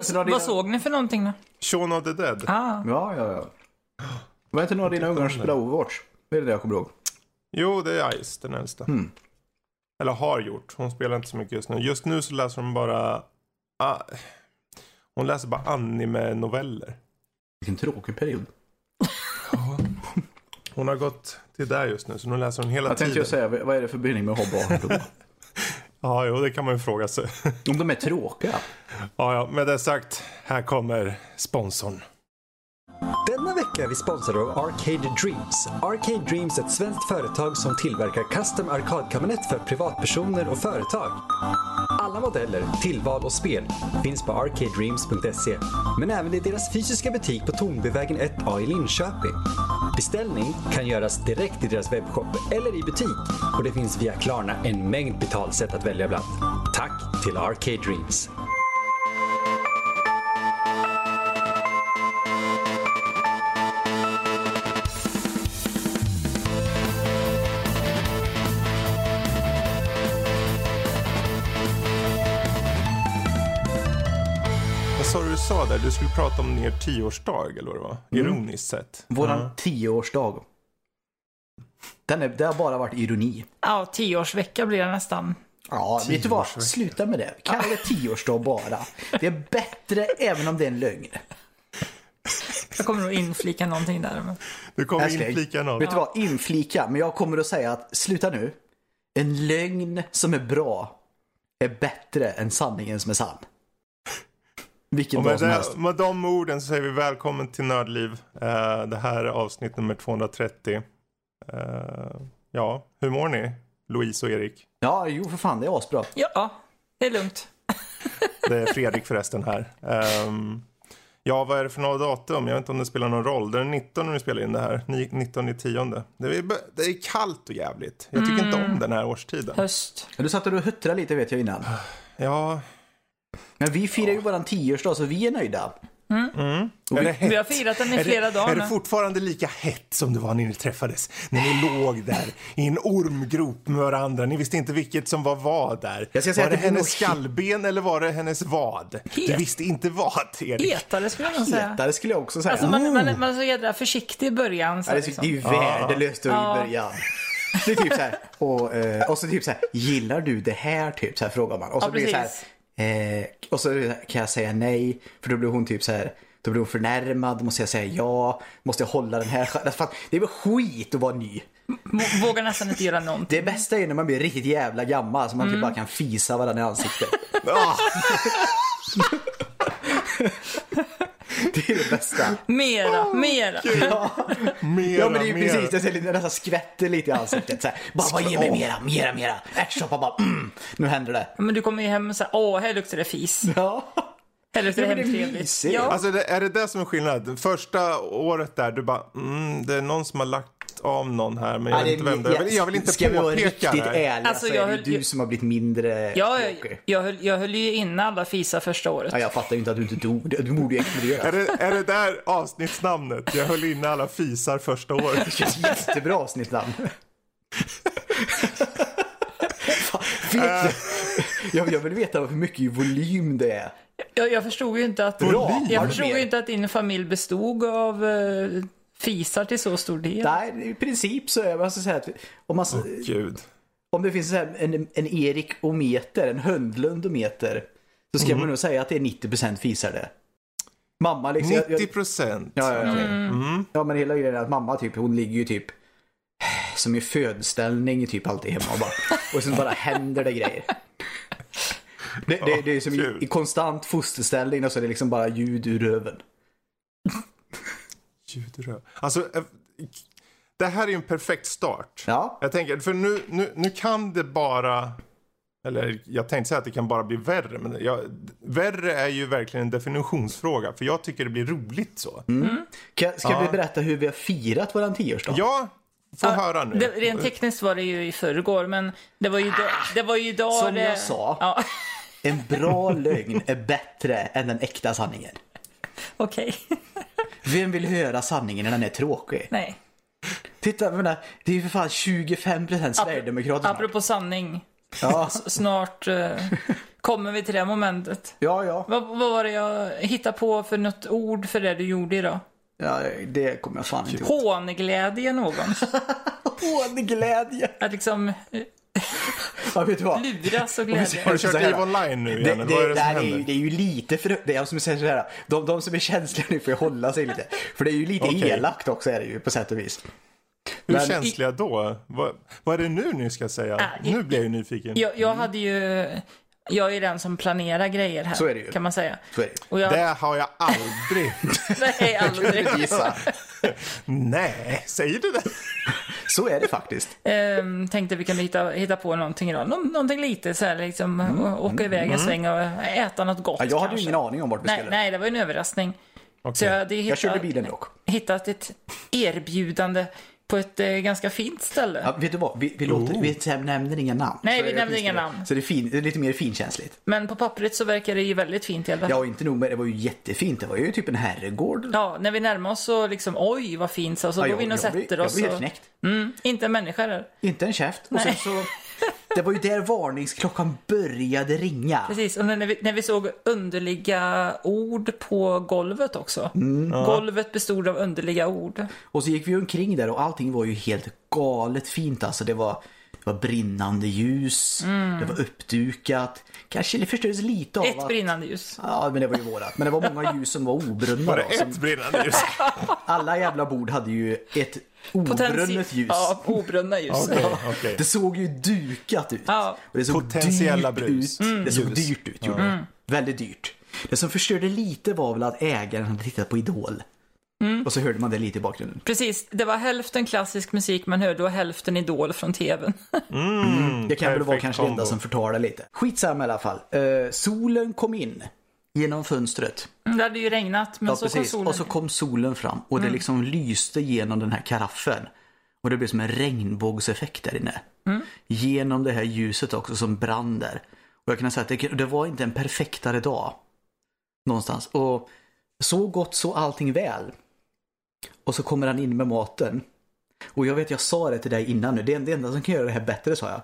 Så av dina- Vad såg ni för någonting då? Shaun of the Dead. Ah, Ja, ja, ja. Var inte några av dina ungar som spelade Overwatch? Det är det jag kommer ihåg. Jo, det är Ice, den äldsta. Mm. Eller har gjort. Hon spelar inte så mycket just nu. Just nu så läser hon bara... Ah, hon läser bara anime-noveller. Vilken tråkig period. Hon har gått till där just nu, så nu läser hon hela Jag tänkte tiden. ju säga, vad är det för bindning med hobby och ungdom? Ja, jo, det kan man ju fråga sig. Om de är tråkiga. ja, ja, med det sagt, här kommer sponsorn. Är vi sponsrade av Arcade Dreams. Arcade Dreams är ett svenskt företag som tillverkar custom arkadkabinett för privatpersoner och företag. Alla modeller, tillval och spel finns på arcadedreams.se. Men även i deras fysiska butik på Tornbyvägen 1A i Linköping. Beställning kan göras direkt i deras webbshop eller i butik och det finns via Klarna en mängd betalsätt att välja bland. Tack till Arcade Dreams. Sa du du sa där? Du skulle prata om er tioårsdag, eller vad det var? Ironiskt sett. Våran tioårsdag. Den är, det har bara varit ironi. ja, tioårsvecka blir det nästan. Ja, vet du vad? Sluta med det. Kalla det tioårsdag bara. Det är bättre även om det är en lögn. Jag kommer nog inflika någonting där. Men... Du kommer Älskling, inflika något. Vet du vad? Inflika. Men jag kommer att säga att sluta nu. En lögn som är bra är bättre än sanningen som är sann. Vilken dag som det, helst. med de orden så säger vi välkommen till Nördliv. Eh, det här är avsnitt nummer 230. Eh, ja, hur mår ni? Louise och Erik. Ja, jo för fan, det är asbra. Ja, det är lugnt. Det är Fredrik förresten här. Ehm, ja, vad är det för några datum? Jag vet inte om det spelar någon roll. Det är den 19 när vi spelar in det här. Ni- 19 i tionde. Det är, det är kallt och jävligt. Jag tycker inte om den här årstiden. Höst. Du satt och huttrade lite vet jag innan. Ja, Men vi firar ju våran tioårsdag så vi är nöjda. är det hett? Vi har firat den i Är flera det, dagar är det fortfarande lika hett som det var när ni träffades? När ni låg där i en ormgrop med varandra. Ni visste inte vilket som var vad där. Jag ska säga var det det hennes skallben eller var det hennes vad? Du Het. visste inte vad, Erik. Hetare skulle jag nog säga. Hetare skulle jag också säga. Alltså man, man, man är så jädra försiktig i början. Så Ja, det, liksom. det är ju värdelöst Ja. i början. Det är typ så här, och, eh, och så typ så här, gillar du det här? Typ så här frågar man. Och så Ja, blir det så här. Eh, och så kan jag säga nej, för då blir hon typ så här, då blir hon förnärmad, måste jag säga ja, måste jag hålla den här sk- Fan, Det är väl skit att vara ny. Vågar nästan inte göra någonting. Det bästa är när man blir riktigt jävla gammal så man typ bara kan fisa varandra i ansiktet. Ah, Det är det bästa. Mera, mera. mera, Ja men det är ju mera. precis det, ser lite- nästan skvätter lite i ansiktet. Så här, bara, bara ge mig mera, mera, mera. Ärtsoppa bara, mm, nu händer det. Men du kommer ju hem och säger åh, här luktar det fis. Ja. Här luktar det Ja, hemtrevligt. Ja, Alltså det, är det det som är skillnaden? Första året där, du bara, mm, det är någon som har lagt av någon här, men jag vet inte vem det är. Jag vill, jag vill inte Ska vi vara riktigt ärliga Alltså, så jag är det höll- du som har blivit mindre jag, jag, höll, jag höll ju inne alla fisar första året. Ja, jag fattar ju inte att du inte dog. Du borde ju Är explodera. det, är det där avsnittsnamnet? Jag höll inne alla fisar första året. Det känns jättebra avsnittsnamn. Fan, vet du? jag, jag vill veta hur mycket volym det är. Jag, jag förstod ju inte att, Bra. Jag förstod ju inte att din familj bestod av eh, fisar till så stor del. Nej, i princip så är alltså så att om, man, Gud. om det finns en, en Erik Ometer, en Höndlund-ometer, så ska man nog säga att det är 90% fisar det. Mamma liksom. jag- 90 jag- procent. Ja, ja, ja. Mm. Ja men hela grejen är att mamma typ, hon ligger ju typ som i födställning typ alltid hemma och bara. Och sen bara händer det grejer. Det, det, det är som i, i konstant fosterställning och så är det liksom bara ljud ur röven. Ljudrör. Alltså, eh, det här är ju en perfekt start. Ja. Jag tänker, för nu, nu, nu kan det bara... Eller jag tänkte säga att det kan bara bli värre. Men jag, värre är ju verkligen en definitionsfråga. För jag tycker det blir roligt så. Ska, ska Ja. vi berätta hur vi har firat våran tioårsdag? Ja, få höra nu. Det, rent tekniskt var det ju i förrgår, men det var ju, då, det var ju idag Som det... jag sa. Ja, En bra lögn är bättre än den äkta sanningen. okej. Vem vill höra sanningen när den är tråkig? Nej. Titta, menar, det är ju för fan 25% Sverigedemokrater. Apropå sanning. Ja. Snart eh, Kommer vi till det momentet? Ja, ja. Vad, vad var det jag hittade på för något ord för det du gjorde idag? ja det kommer jag fan inte ihåg. Hånglädje någon. Hånglädje. Att liksom eh, Ja, vet du vad? luras och glädje. Har du så kört här, EVE Online nu Det, igen? det, Vad är det nej, det, är ju, det är ju lite för... Det är som säger så här, de, de som är känsliga nu får ju hålla sig lite. För det är ju lite Okej. elakt också är det ju på sätt och vis. Hur Men- känsliga då? Vad, vad är det nu ni ska säga? I- nu blir jag ju nyfiken. Jag, jag hade ju... Jag är den som planerar grejer här. Så är det ju. Kan man säga. Så är det. Och jag... Det har jag aldrig. Nej, aldrig. Gissa. Nej, säger du det? Så är det faktiskt. Ehm, tänkte vi kunde hitta, hitta på någonting idag. Nå, någonting lite så här liksom. å- Åka iväg en sväng och äta något gott Mm. Ja, jag hade ju ingen aning om vart vi Nej, skulle. nej, det var ju en överraskning. Så Okej. jag hade Jag hittat, körde bilen dock. hittat ett erbjudande på ett eh, ganska fint ställe. Ja, vet du vad? Vi, vi, låter, vi nämner inga namn. Nej, vi nämner inga namn. Så det är, fin, det är lite mer finkänsligt. Men på pappret så verkar det ju väldigt fint i alla fall. Ja, och inte nog med det var ju jättefint. Det var ju typ en herrgård. Ja, när vi närmar oss så liksom, oj vad fint, så, så Ja, går vi in och jag, sätter jag oss. blir helt och, knäckt. mm, inte en människa där. Inte en käft. Och sen så, det var ju där varningsklockan började ringa. Precis, och när vi, när vi såg underliga ord på golvet också. Mm. Golvet bestod av underliga ord. Och så gick vi omkring där och allting var ju helt galet fint alltså. Det var, det var brinnande ljus, det var uppdukat. Kanske det förstördes lite av Mm. Ett att... brinnande ljus. Ja, men det var ju vårat. Men det var många ljus som var obrunna. Var det då, som, ett brinnande ljus? alla jävla bord hade ju ett obrunnet ljus. Ja, obrunna ljus. Okej, okej. Det såg ju dukat ut. Ja. Och det såg Potentiella dyrt brus. Ut. Det såg dyrt ut, gjorde det. Väldigt dyrt. Det som förstörde lite var väl att ägaren hade tittat på Idol. Mm. Och så hörde man det lite i bakgrunden. Precis, det var hälften klassisk musik man hörde och hälften Idol från tvn. Mm, Det kan väl vara kanske det enda som förtar lite. Skitsamma i alla fall. Eh, solen kom in genom fönstret. Det hade ju regnat, men Ja, så kom precis. solen. Mm. Och så kom solen fram och det liksom lyste genom den här karaffen. Och det blev som en regnbågseffekt där inne. Mm. Genom det här ljuset också som brann där. Och jag kan säga att det, det var inte en perfektare dag. Någonstans. Och så gott så allting väl. Och så kommer han in med maten. Och jag vet, jag sa det till dig innan nu. Det, det enda som kan göra det här bättre, sa jag.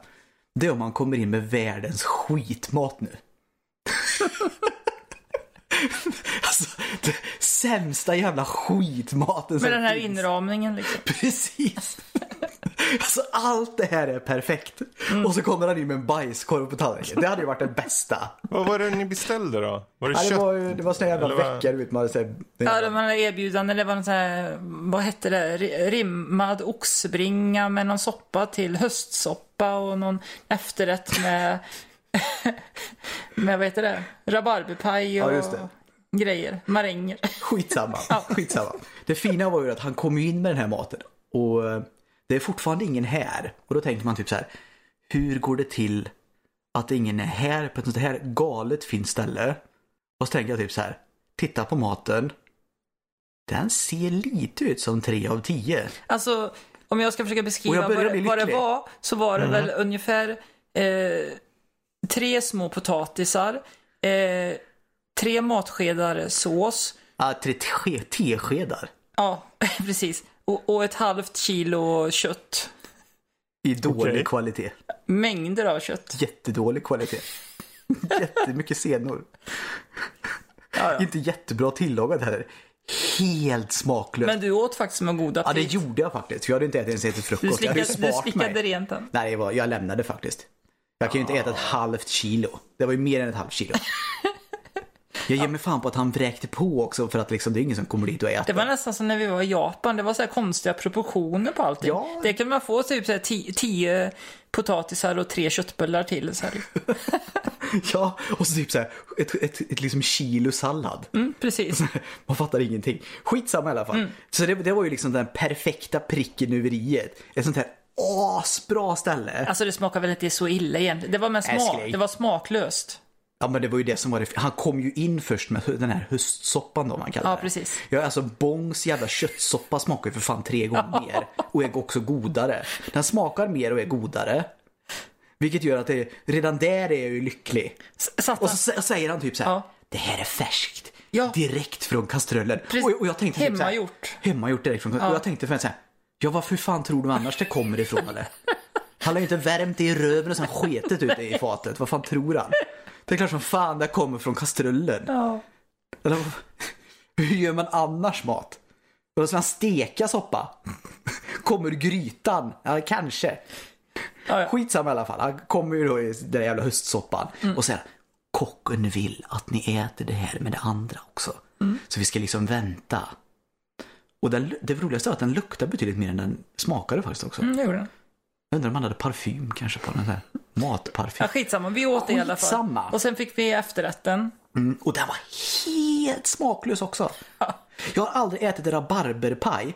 Det är om man kommer in med världens skitmat nu. alltså, det sämsta jävla skitmaten Med den här finns. inramningen liksom. Precis. Alltså allt det här är perfekt. Mm. Och så kommer han in med en bajskorv på tallriken. Det hade ju varit det bästa. Vad var det ni beställde då? Var det Ja, det kött? var, det var såna jävla Eller veckor vet. Man hade här, Ja, de hade erbjudande, det var något så här, vad hette det, Ri- rimmad oxbringa med någon soppa till höstsoppa och någon efterrätt med, med vad heter det, rabarberpaj och Ja, grejer, maränger. Skitsamma. Skitsamma. Det fina var ju att han kom in med den här maten. Och eh, det är fortfarande ingen här. Och då tänker man typ så här. Hur går det till att ingen är här på ett sånt här galet fint ställe? Och så tänker jag typ så här. Titta på maten. Den ser lite ut som 3 av 10. Alltså, om jag ska försöka beskriva jag vad det, vad det var, så var det väl ungefär eh, tre små potatisar, eh, tre matskedar sås, Ah, tre te- teskedar. ja, precis, och, och ett halvt kilo kött. I dålig Okej. kvalitet. Mängder av kött. Jättedålig kvalitet. Jättemycket senor. Ja, ja. Inte jättebra tillagat heller. Helt smaklöst. Men du åt faktiskt med god Ja, det aptit. gjorde jag faktiskt. För jag hade inte ätit ens ätit Du frukost. jag hade slickade, du slickade mig. rent den. Nej, var, jag lämnade faktiskt. Jag kan ju inte äta ett halvt kilo. Det var ju mer än ett halvt kilo. Jag ger mig fan på att han vräkte på också för att liksom, det är ingen som kommer dit och äter. Det var nästan som när vi var i Japan. Det var så här konstiga proportioner på allting. Ja. Det kan man få typ så här tio, tio potatisar och tre köttbullar till. Så. Ja, och så typ så här, ett, ett, ett, liksom kilo sallad. Mm, precis. Man fattar ingenting. Skitsamma i alla fall. Så det, det var ju liksom den perfekta pricken över i-et. Ett sånt här asbra ställe. Alltså det smakar väl inte så illa egentligen. Det var, med smak, det var smaklöst. Ja men det var ju det som var det. Han kom ju in först med den här höstsoppan då man kallar Ja, det. precis. Ja alltså Bongs jävla köttsoppa smakar ju för fan tre gånger mer. Och är också godare. Den smakar mer och är godare. Vilket gör att det, redan där är jag ju lycklig. Satt Och så sä- säger han typ så här. Ja. Det här är färskt. Ja. Direkt från kastrullen. Precis. Och, och jag tänkte typ så här, Hemmagjort. Hemmagjort direkt från Och jag tänkte för så här. Ja varför fan tror du annars det kommer ifrån eller? Han har ju inte värmt det i röven och sen sketet ut det i fatet. Vad fan tror han? Det är klart som fan det kommer från kastrullen. Ja. Eller, hur gör man annars mat? Vadå, ska man steka soppa? Kommer ur grytan? Ja, kanske. Ja, ja. Skitsamma i alla fall. Han kommer ju då i den jävla höstsoppan och säger kocken vill att ni äter det här med det andra också. Så vi ska liksom vänta. Och den, det roligaste var att den luktade betydligt mer än den smakade faktiskt också. Mm, det gjorde den. Jag undrar om han hade parfym kanske på den här matparfym. Ja, skitsamma. Vi åt det i alla fall. Och sen fick vi efterrätten. Mm, och den var helt smaklös också. Jag har aldrig ätit rabarberpaj.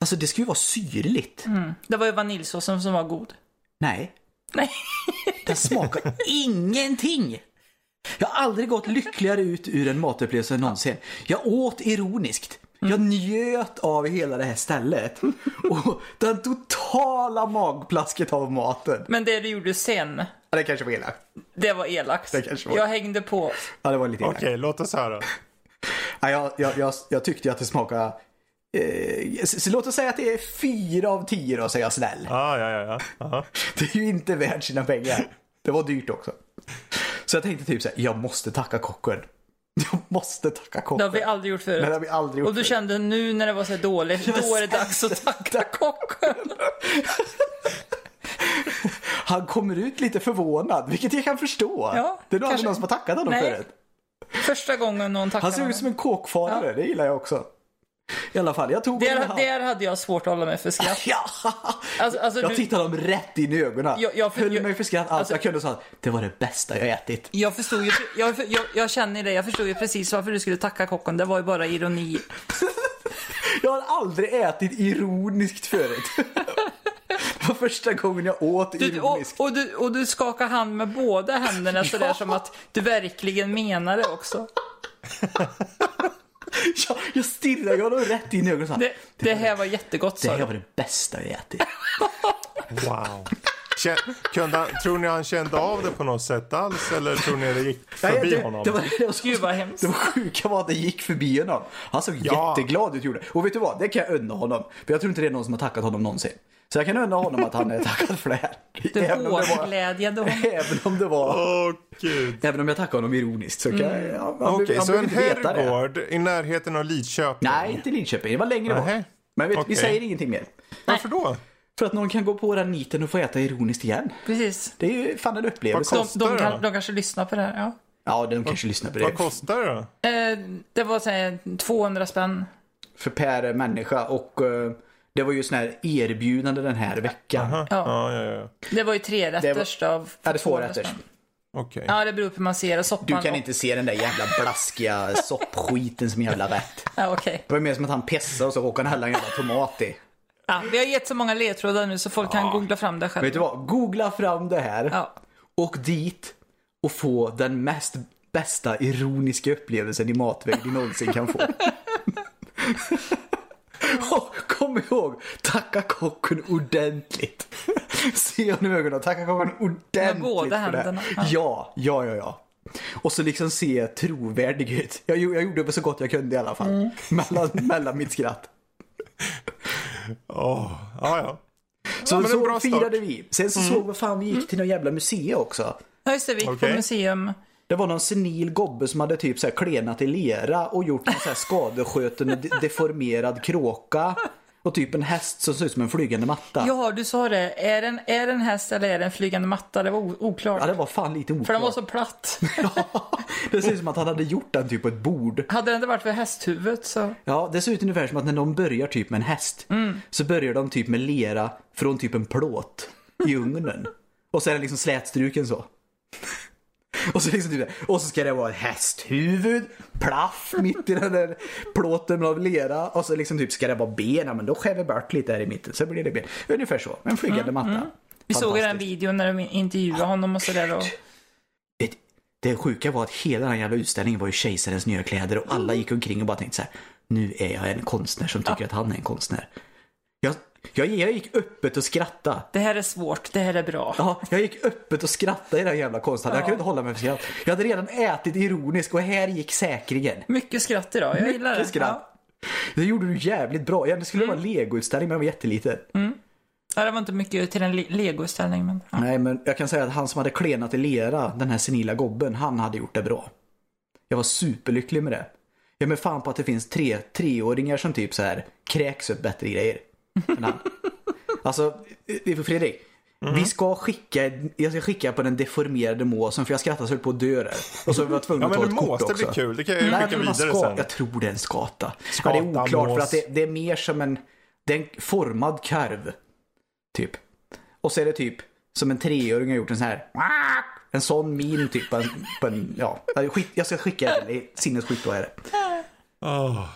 Alltså det ska ju vara syrligt. Det var ju vaniljsåsen som var god. Nej, Nej. den smakar ingenting. Jag har aldrig gått lyckligare ut ur en matupplevelse än någonsin. Jag åt ironiskt. Jag njöt av hela det här stället. Och den totala magplasket av maten. Men det du gjorde sen, Ja, det kanske var elakt. det var elakt. Det kanske var- Jag hängde på. Ja, det var lite elakt. Okej, låt oss höra. Ja, jag, jag, jag, jag tyckte ju att det smakade... Eh, så, så låt oss säga att det är fyra av tio då, så är jag snäll. Ah, ja, ja, ja. Aha. Det är ju inte värt sina pengar. Det var dyrt också. Så jag tänkte typ så här, jag måste tacka kocken. Jag måste tacka Det kocken. har vi aldrig gjort Nej, det har förut. vi aldrig gjort Och du förut. kände nu när det var så här dåligt, då är det dags att tacka kocken. Han kommer ut lite förvånad, vilket jag kan förstå. Ja, det är nog aldrig någon som har tackat honom Nej. förut. Första gången någon tackade Han ser ut som en kåkfarare, det gillar jag också. I alla fall, jag tog Där, där hade jag svårt att hålla mig för skratt. Ja! Alltså, alltså, jag du, tittade dem rätt in i ögonen. Jag- jag- höll jag- mig för skratt allt alltså- jag kunde och sa att det var det bästa jag ätit. jag förstod ju, jag, jag, jag känner det, jag förstod ju precis varför du skulle tacka kocken. Det var ju bara ironi. Jag har aldrig ätit ironiskt förut. Det var första gången jag åt Du, och, ironiskt. och, du, och du skakar hand med båda händerna sådär som att du verkligen menar det också. Jag, jag stirrade honom rätt in i ögonen och sa Det, det här var jättegott det sa här du. var det bästa jag ätit. Wow. Kunde han, tror ni han kände av det på något sätt alls eller tror ni det gick förbi det, honom? Det var, det var, så- Gud, vad hemskt. Det var sjuka var att det gick förbi honom. Han såg Ja. jätteglad ut gjorde. Och vet du vad? Det kan jag unna honom. För jag tror inte det är någon som har tackat honom någonsin. Så jag kan unna honom att han är tackad för det här. Du Även om det var, hårdglädjade honom. även om det var Åh gud. Även om jag tackar honom ironiskt så kan jag... Ja, han Okej, han så en herrgård i närheten av Lidköping? Nej, inte Linköping. Det var längre bort. Men vet, vi Okej. säger ingenting mer. Varför då? För att någon kan gå på den niten och få äta ironiskt igen. Precis. Det är ju fan en upplevelse. Vad De, de, Kostar det kan, då? de kanske lyssnar på det här. Ja. Ja, de kanske lyssnar på det. Vad kostar det då? Eh, det var så här, 200 spänn. För per människa och eh, det var ju sån här erbjudande den här veckan. Aha. Ja. Ja, ja, ja. Det var ju tre rätters av Ja, det två 200 rätters. Okej. Ja, det beror på hur man ser det. Soppan Du kan och- inte se den där jävla blaskiga soppskiten som jävla rätt. Ja, okej. Det var mer som att han pissade och så råkade han hälla en jävla tomat i. Ja, vi har gett så många ledtrådar nu så folk kan googla fram det själv. Vet du vad? Googla fram det här. Ja. Åk dit och få den mest bästa ironiska upplevelsen i matväg du någonsin kan få. Och kom ihåg, tacka kocken ordentligt. Se honom i ögonen tacka kocken ordentligt Med båda för det. händerna. Ja. Ja, ja, ja, ja. Och så liksom se trovärdig ut. Jag, jag gjorde det så gott jag kunde i alla fall. Mm. Mellan, mellan mitt skratt. Åh, ja, ja. Så, en så. Mm. firade vi. Sen så såg vi fan vi gick till någon jävla museum också. Ja, just det. Vi gick Okej. på museum. Det var någon senil gobbe som hade typ så här klenat i lera och gjort en så här skadeskjuten och de- deformerad kråka. Och typ en häst som ser ut som en flygande matta. Ja, du sa det. Är det en, är det en häst eller är det en flygande matta? Det var oklart. Ja, det var fan lite oklart. För den var så platt. det ser ut som att han hade gjort den typ på ett bord. Hade det inte varit för hästhuvudet så... Ja, det ser ut ungefär som att när de börjar typ med en häst så börjar de typ med lera från typ en plåt i ugnen. Och så är den liksom slätstruken så. Och så, liksom typ, och så ska det vara ett hästhuvud, plaff mitt i den där plåten av lera. Och så liksom typ ska det vara ben, ja, men då skär vi bort lite här i mitten så blir det ben. Ungefär så, en flygande matta. Vi såg ju den videon när de intervjuade honom och sådär. Och... Det, det sjuka var att hela den jävla utställningen var ju kejsarens nya kläder och alla gick omkring och bara tänkte så här. Nu är jag en konstnär som tycker att han är en konstnär. Jag, jag, jag gick öppet och skrattade. Det här är svårt, det här är bra. Ja, jag gick öppet och skrattade i den jävla konsthallen. Jag kunde inte hålla mig för skratt. Jag hade redan ätit ironiskt och här gick säkringen. Mycket skratt idag, jag gillar det. Skratt. Det gjorde du jävligt bra. Ja, Det skulle vara en legoutställning men den var jätteliten. Ja. Ja, det var inte mycket till en le- legoställning men... Ja. Nej, men jag kan säga att han som hade klenat i lera, den här senila gobben, han hade gjort det bra. Jag var superlycklig med det. Jag är med fan på att det finns tre, treåringar som typ så här kräks upp bättre grejer. Alltså, Fredrik. Vi ska skicka, jag ska skicka på den deformerade måsen för jag skrattar så jag på att dö där. Och så var jag tvungen Ja att men ta ett kort mås, det också. blir kul. Det kan jag ju skicka men vidare ska, sen. jag tror det är en skata. ja, det Skata, är oklart för mås. att det, det är mer som en, det är en formad karv. Typ. Och så är det typ som en treåring har gjort en sån här en sån min typ. En, en, ja, jag ska skicka den. Det är sinnessjukt bra är det. Åh,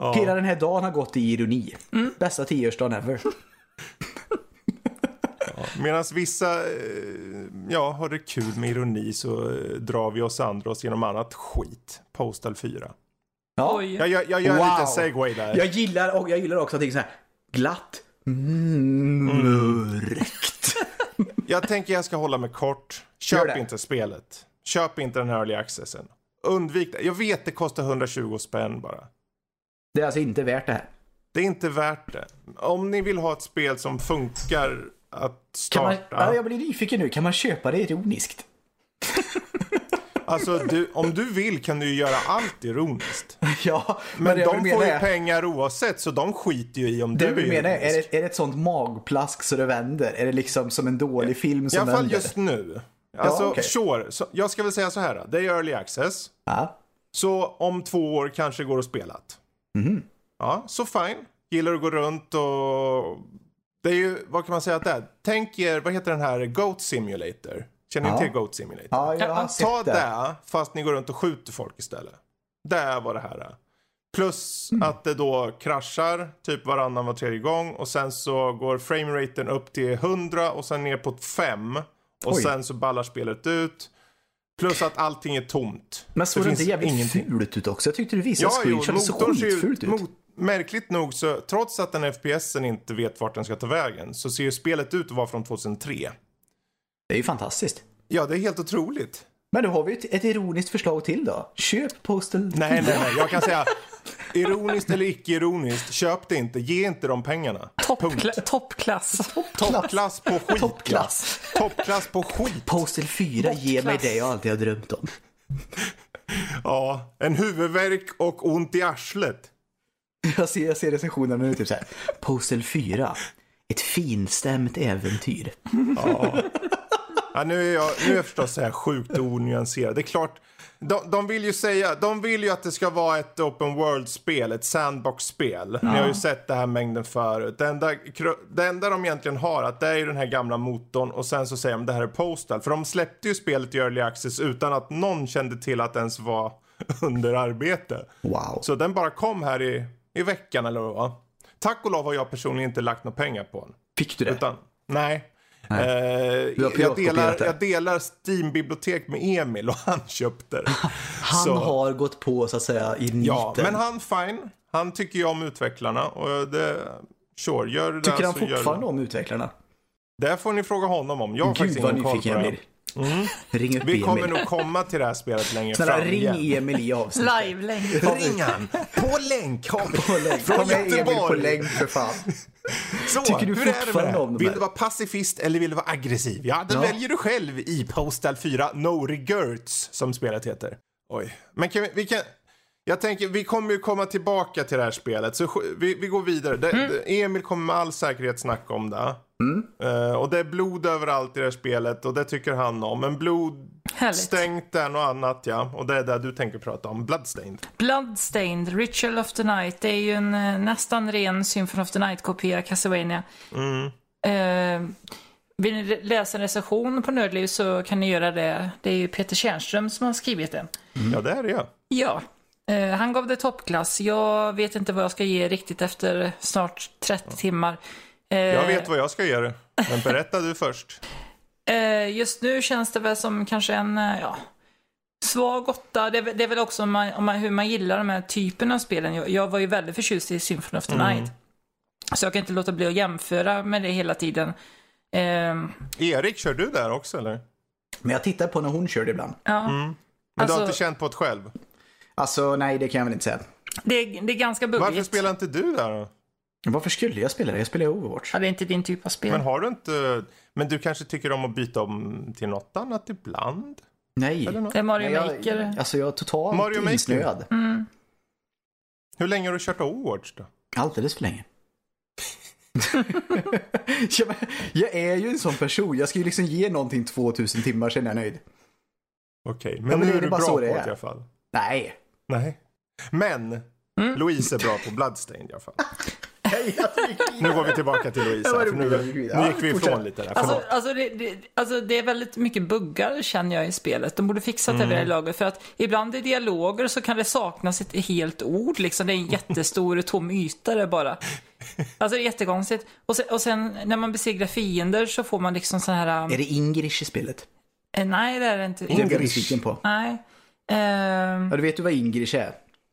ja. Hela den här dagen har gått i ironi. Bästa tioårsdagen ever. Medan vissa eh, ja, har det kul med ironi så eh, drar vi oss andra oss genom annat skit. Postal 4. Ja. Jag, jag, jag gör en Wow. liten segway där. Jag gillar, och jag gillar också att det är så här glatt, mörkt. Jag tänker jag ska hålla mig kort. Köp inte spelet. Köp inte den här early accessen. Undvik det. Jag vet det kostar 120 spänn bara. Det är alltså inte värt det här. Det är inte värt det. Om ni vill ha ett spel som funkar att Kan man, starta. ja, jag blir nyfiken nu, kan man köpa det ironiskt? Alltså du, om du vill kan du ju göra allt ironiskt. ja, Men det jag de får ju pengar oavsett så de skiter ju i om Det du är mena är, är, ironisk. det, är det ett sånt magplask så det vänder? Är det liksom som en dålig film I som alla fall vänder? just nu. Alltså, okej. sure. Så, jag ska väl säga så här. Det är early access. Ja. Så om två år kanske går att spela. Mhm. Ja, så fine. Gillar att gå runt och... Det är ju, vad kan man säga att det är? Tänk er, vad heter den här, Goat Simulator? Känner ni Ja. till Goat Simulator? ja, jag har sett Ta det. det, fast ni går runt och skjuter folk istället. Det är vad det här är. Plus att det då kraschar typ varannan var tredje gång och sen så går frameraten upp till 100 och sen ner på 5 och Oj. sen så ballar spelet ut. Plus att allting är tomt. Men såg det, inte jävligt ingenting. fult ut också? Jag tyckte du visade Ja, screenshots. Det såg skitfult ut. mot, märkligt nog så trots att den FPSen inte vet vart den ska ta vägen så ser ju spelet ut att vara från 2003. Det är ju fantastiskt. Ja, det är helt otroligt. Men då har vi ett, ett ironiskt förslag till då. Köp Postal Nej, nej, nej. Jag kan säga ironiskt eller icke-ironiskt, köp det inte. Ge inte de pengarna. Toppkla- toppklass. Toppklass på skit. Toppklass. Ja. Toppklass på skit. Postal 4, ge mig det jag alltid har drömt om. Ja, en huvudvärk och ont i arslet. Jag ser, jag ser recensionerna nu, typ så här. Postal 4, ett finstämt äventyr. Ja, nu är jag, nu är jag förstås så här sjukt onyanserad. Det är klart, de, de vill ju säga, de vill ju att det ska vara ett open world-spel, ett sandbox-spel. Ni har ju sett det här mängden förut. Det enda, det enda de egentligen har, att det är ju den här gamla motorn och sen så säger de det här är Postal. För de släppte ju spelet i Early Access utan att någon kände till att det ens var under arbete. Wow. Så den bara kom här i, i veckan eller vad. Tack och lov har jag personligen inte lagt några pengar på den. Fick du det? Utan, nej. Eh, jag, delar, jag delar Steam-bibliotek med Emil och han köpte det. Han Så- har gått på så att säga i niten. Ja, men han fine. Han tycker ju om utvecklarna och det... Sure, gör det Tycker där han fortfarande om utvecklarna? Det får ni fråga honom om. Jag har Gud faktiskt ingen koll på det. blir. Ring upp Vi kommer Emil. nog komma till det här spelet längre Snälla fram ring igen. Emil i avsnittet. Live-länk. Ring han! På länk! Kom. På länk. Från med Emil på länk för fan. Så, Tycker du hur är det med det? om de Vill du vara pacifist eller vill du vara aggressiv? Ja, det Ja. väljer du själv i Postal 4 No Regrets, som spelet heter. Oj. Men kan vi, vi kan... Jag tänker, vi kommer ju komma tillbaka till det här spelet, så vi, vi går vidare. Det, Mm. Emil kommer med all säkerhet snacka om det. Eh, och det är blod överallt i det här spelet och det tycker han om. Men blod Härligt. stängt är något annat, ja. Och det är det du tänker prata om, Bloodstained. Bloodstained, Ritual of the Night. Det är ju en eh, nästan ren Symphony of the Night-kopia, Castlevania. Eh, vill ni läsa en recension på Nördliv så kan ni göra det. Det är ju Peter Tjärnström som har skrivit den. Ja, det är det ja. Ja, han gav det toppklass. Jag vet inte vad jag ska ge riktigt efter snart 30 timmar. Eh, Jag vet vad jag ska ge det. Men berätta du först. Eh, just nu känns det väl som kanske en, eh, ja, svag åtta. Det, är väl- det är väl också om man, om man, hur man gillar de här typen av spelen. Jag, jag var ju väldigt förtjust i Symphony of the Night. Så jag kan inte låta bli att jämföra med det hela tiden. Ehm, Erik, kör du där också eller? Men jag tittar på när hon körde ibland. ja. Men du har Alltså- inte känt på det själv? Alltså nej, det kan jag väl inte säga. det, är, det är ganska Varför buggigt. spelar inte du där då? Varför skulle jag spela det? Jag spelar ju Overwatch. Ja, det är inte din typ av spel. Men har du inte, men du kanske tycker om att byta om till något annat ibland? Nej. Eller något? Det är Mario Nej, Maker. jag, alltså jag är totalt Mario insnöad. Mm. Hur länge har du kört Overwatch då? Alldeles för länge. jag, är ju en sån person. Jag ska ju liksom ge någonting 2000 timmar sen är jag nöjd. Okej, men, Ja, men nu det är är du bara bra så på det i alla fall. Nej. Nej. Men, Mm. Louise är bra på Bloodstained i alla fall. Nu går vi tillbaka till Louise. Här, för nu, nu gick vi ifrån lite där. Alltså, alltså, det, det, alltså det är väldigt mycket buggar känner jag i spelet. De borde fixat det Mm. vid det här laget. För att ibland i dialoger så kan det saknas ett helt ord. Liksom. Det är en jättestor tom yta där bara. Alltså det är jättekonstigt. Och sen, och sen när man besegrar fiender så får man liksom sån här... Är det Ingrish i spelet? eh, nej, det är det inte. Det är jag Ingrish. på. Nej. Ehm, Ja, du vet ju vad Ingrish är?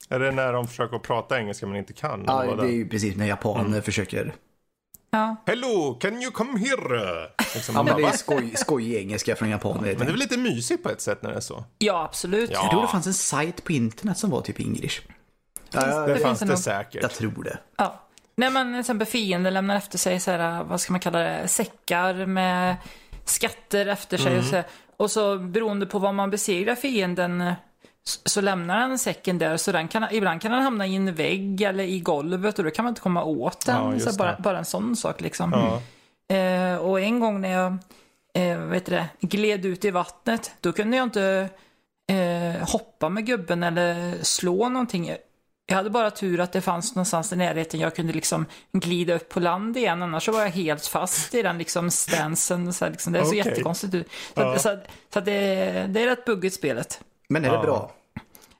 Är det när de försöker prata engelska men inte kan? eller Ja, det är det? ju precis när japaner Mm. försöker. ja. Hello, can you come here? Liksom, Ja, men bara, det är skoj, skoj engelska från japaner. men det är väl lite mysigt på ett sätt när det är så? ja, absolut. Ja. Jag tror det fanns en sajt på internet som var typ Ingrish. Ja, Det, jag, finns fanns det det nog. säkert. jag tror det. Ja. När man till exempel fienden lämnar efter sig så här, vad ska man kalla det, säckar med skatter efter sig. Och, så, och så beroende på vad man besegrar fienden så, så lämnar den säcken där. Så den kan, ibland kan den hamna i en vägg eller i golvet och då kan man inte komma åt den. Ja, så bara, det. bara en sån sak liksom. Ja. Eh, och en gång när jag eh, heter det, gled ut i vattnet, då kunde jag inte eh, hoppa med gubben eller slå någonting. Jag hade bara tur att det fanns någonstans i närheten jag kunde liksom glida upp på land igen, annars så var jag helt fast i den liksom stansen. Så här, liksom, det är så jättekonstigt ut. Så, Ja. att, så, att, så att det, det är rätt buggigt spelet. Men är det Ja. bra?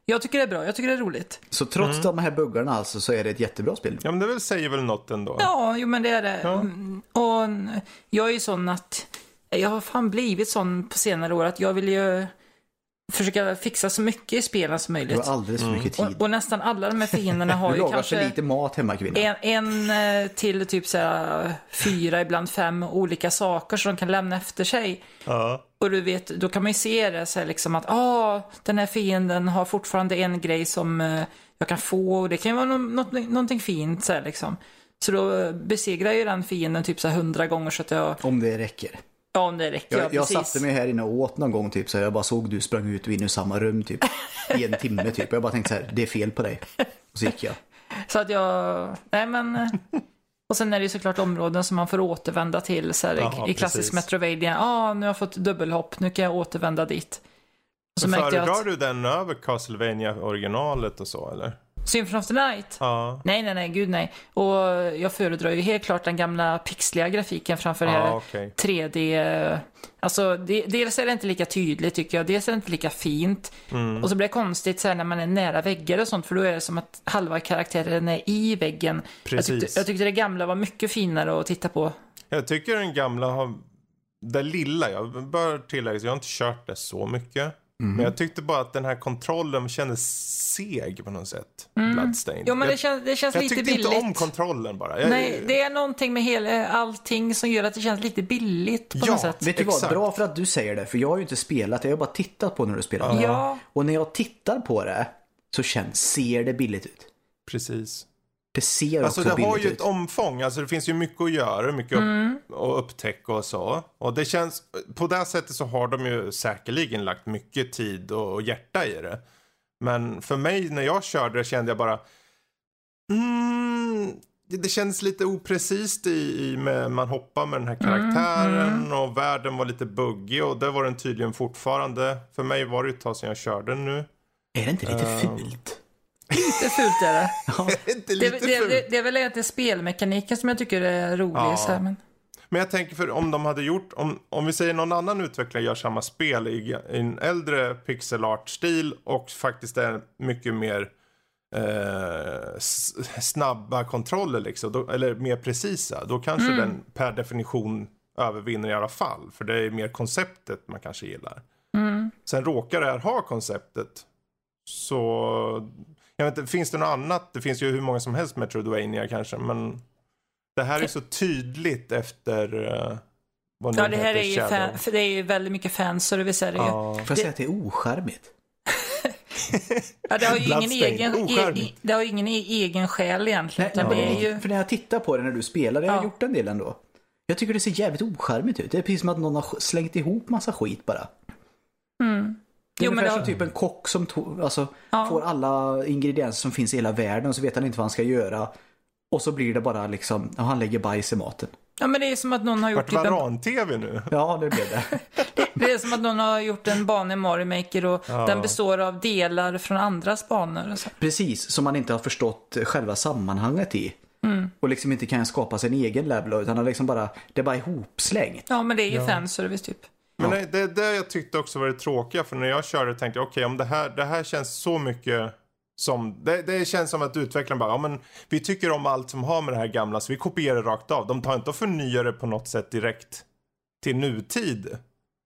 Jag tycker det är bra, jag tycker det är roligt. Så trots Mm. de här buggarna alltså så är det ett jättebra spel? ja, men det väl säger väl något ändå? Ja, jo men det är det. Ja. Mm, Och n- jag är ju sån att, jag har fan blivit sån på senare år att jag vill ju försöka fixa så mycket i spelen som Du möjligt. har alldeles för mycket tid. Och, och nästan alla de här fienderna har Du ju kanske lite mat hemma kvinna. en, en eh, till typ så här, fyra, ibland fem olika saker som de kan lämna efter sig. Ja. Och du vet, då kan man ju se det så här liksom att ah, den här fienden har fortfarande en grej som eh, jag kan få och det kan ju vara något, någonting fint så här liksom. Så då eh, besegrar jag ju den fienden typ så här hundra gånger så att jag, Om det räcker. Ja om det räcker, Jag, ja, jag satte mig här inne och åt någon gång typ så jag bara såg du sprang ut och in ur samma rum typ. I en timme typ. Jag bara tänkte så här, det är fel på dig. Och så gick jag. Så att jag, nej men. Och sen är det ju såklart områden som man får återvända till så här, Ja, i klassisk precis. Metroidvania. Ja, ah, nu har jag fått dubbelhopp, nu kan jag återvända dit. Och så Föredrar att du den över Castlevania originalet och så eller? Symphony of the Night, Ja. nej nej nej, gud nej. Och jag föredrar ju helt klart den gamla pixliga grafiken framför det här Ja, okej. 3D. Alltså, det, dels är det inte lika tydligt tycker jag, dels är det inte lika fint. Mm. Och så blir det konstigt så när man är nära väggar och sånt, för då är det som att halva karaktären är i väggen. Jag Precis. tyckte, jag tyckte det gamla var mycket finare att titta på. Jag tycker den gamla har... Det lilla, jag bör tillägga, jag har inte kört det så mycket. Mhm. Men jag tyckte bara att den här kontrollen kändes seg på något sätt. Bloodstained. Mm. Jo, men jag, det känns, det känns jag lite tyckte billigt. inte om kontrollen bara. Jag, Nej, det är någonting med hela, allting som gör att det känns lite billigt på Ja, något sätt. Vet du vad, bra för att du säger det. För jag har ju inte spelat det, jag har bara tittat på när du spelar. Ja, Och när jag tittar på det så känns, ser det billigt ut. Precis. Det ser Alltså också det har ju ut. ett omfång, alltså det finns ju mycket att göra, mycket Mm. att upptäcka och så. Och det känns, på det sättet så har de ju säkerligen lagt mycket tid och, och hjärta i det. Men för mig när jag körde kände jag bara, mm, det, det kändes lite oprecist i, i med, man hoppar med den här karaktären och världen var lite buggig och det var den tydligen fortfarande. För mig var det ett tag sedan jag körde nu. Är det inte lite Ehm, fult? Lite fult är det. inte Det, lite det, fult. det, det är väl egentligen spelmekaniken som jag tycker är rolig. Ja. Så här, men... Men jag tänker för om de hade gjort, om, om vi säger någon annan utvecklare gör samma spel i, i en äldre pixel art-stil och faktiskt är mycket mer eh, snabba kontroller liksom, då, eller mer precisa, då kanske den per definition övervinner i alla fall. För det är mer konceptet man kanske gillar. Sen råkar det här ha konceptet. Så, jag vet inte, finns det något annat? Det finns ju hur många som helst Metroidvania kanske, men det här är så tydligt efter uh, vad nu Ja, det här heter, är ju, fan, för det är ju väldigt mycket fanservice. Är det ju. Ja. Får jag säga att det är ocharmigt? Ja, det har ju ingen egen, Ocharmigt. e, det har ju ingen e- egen själ egentligen. Nej, nej, det är ju... För när jag tittar på det när du spelar, det har jag Ja. gjort en del ändå. Jag tycker det ser jävligt ocharmigt ut. Det är precis som att någon har slängt ihop massa skit bara. Det är. Jo, men ungefär det som har- typ en kock som to- alltså, Ja. får alla ingredienser som finns i hela världen och så vet han inte vad han ska göra. Och så blir det bara liksom, ja, han lägger bajs i maten. Ja, men det är som att någon har gjort Vart typ en, varan-tv nu? Ja, det blev det. det är som att någon har gjort en bana i Mario Maker och den består av delar från andras banor. Och så. Precis, som man inte har förstått själva sammanhanget i. Mm. Och liksom inte kan skapa sin egen level utan är liksom bara, det är bara ihopslängt. Ja, men det är ju fanservice typ. Men nej, det är det jag tyckte också var det tråkiga. För när jag körde tänkte jag okej om det här, det här känns så mycket som, det, det känns som att utvecklaren bara, ja men vi tycker om allt som har med det här gamla så vi kopierar det rakt av. De tar inte och förnyar det på något sätt direkt till nutid.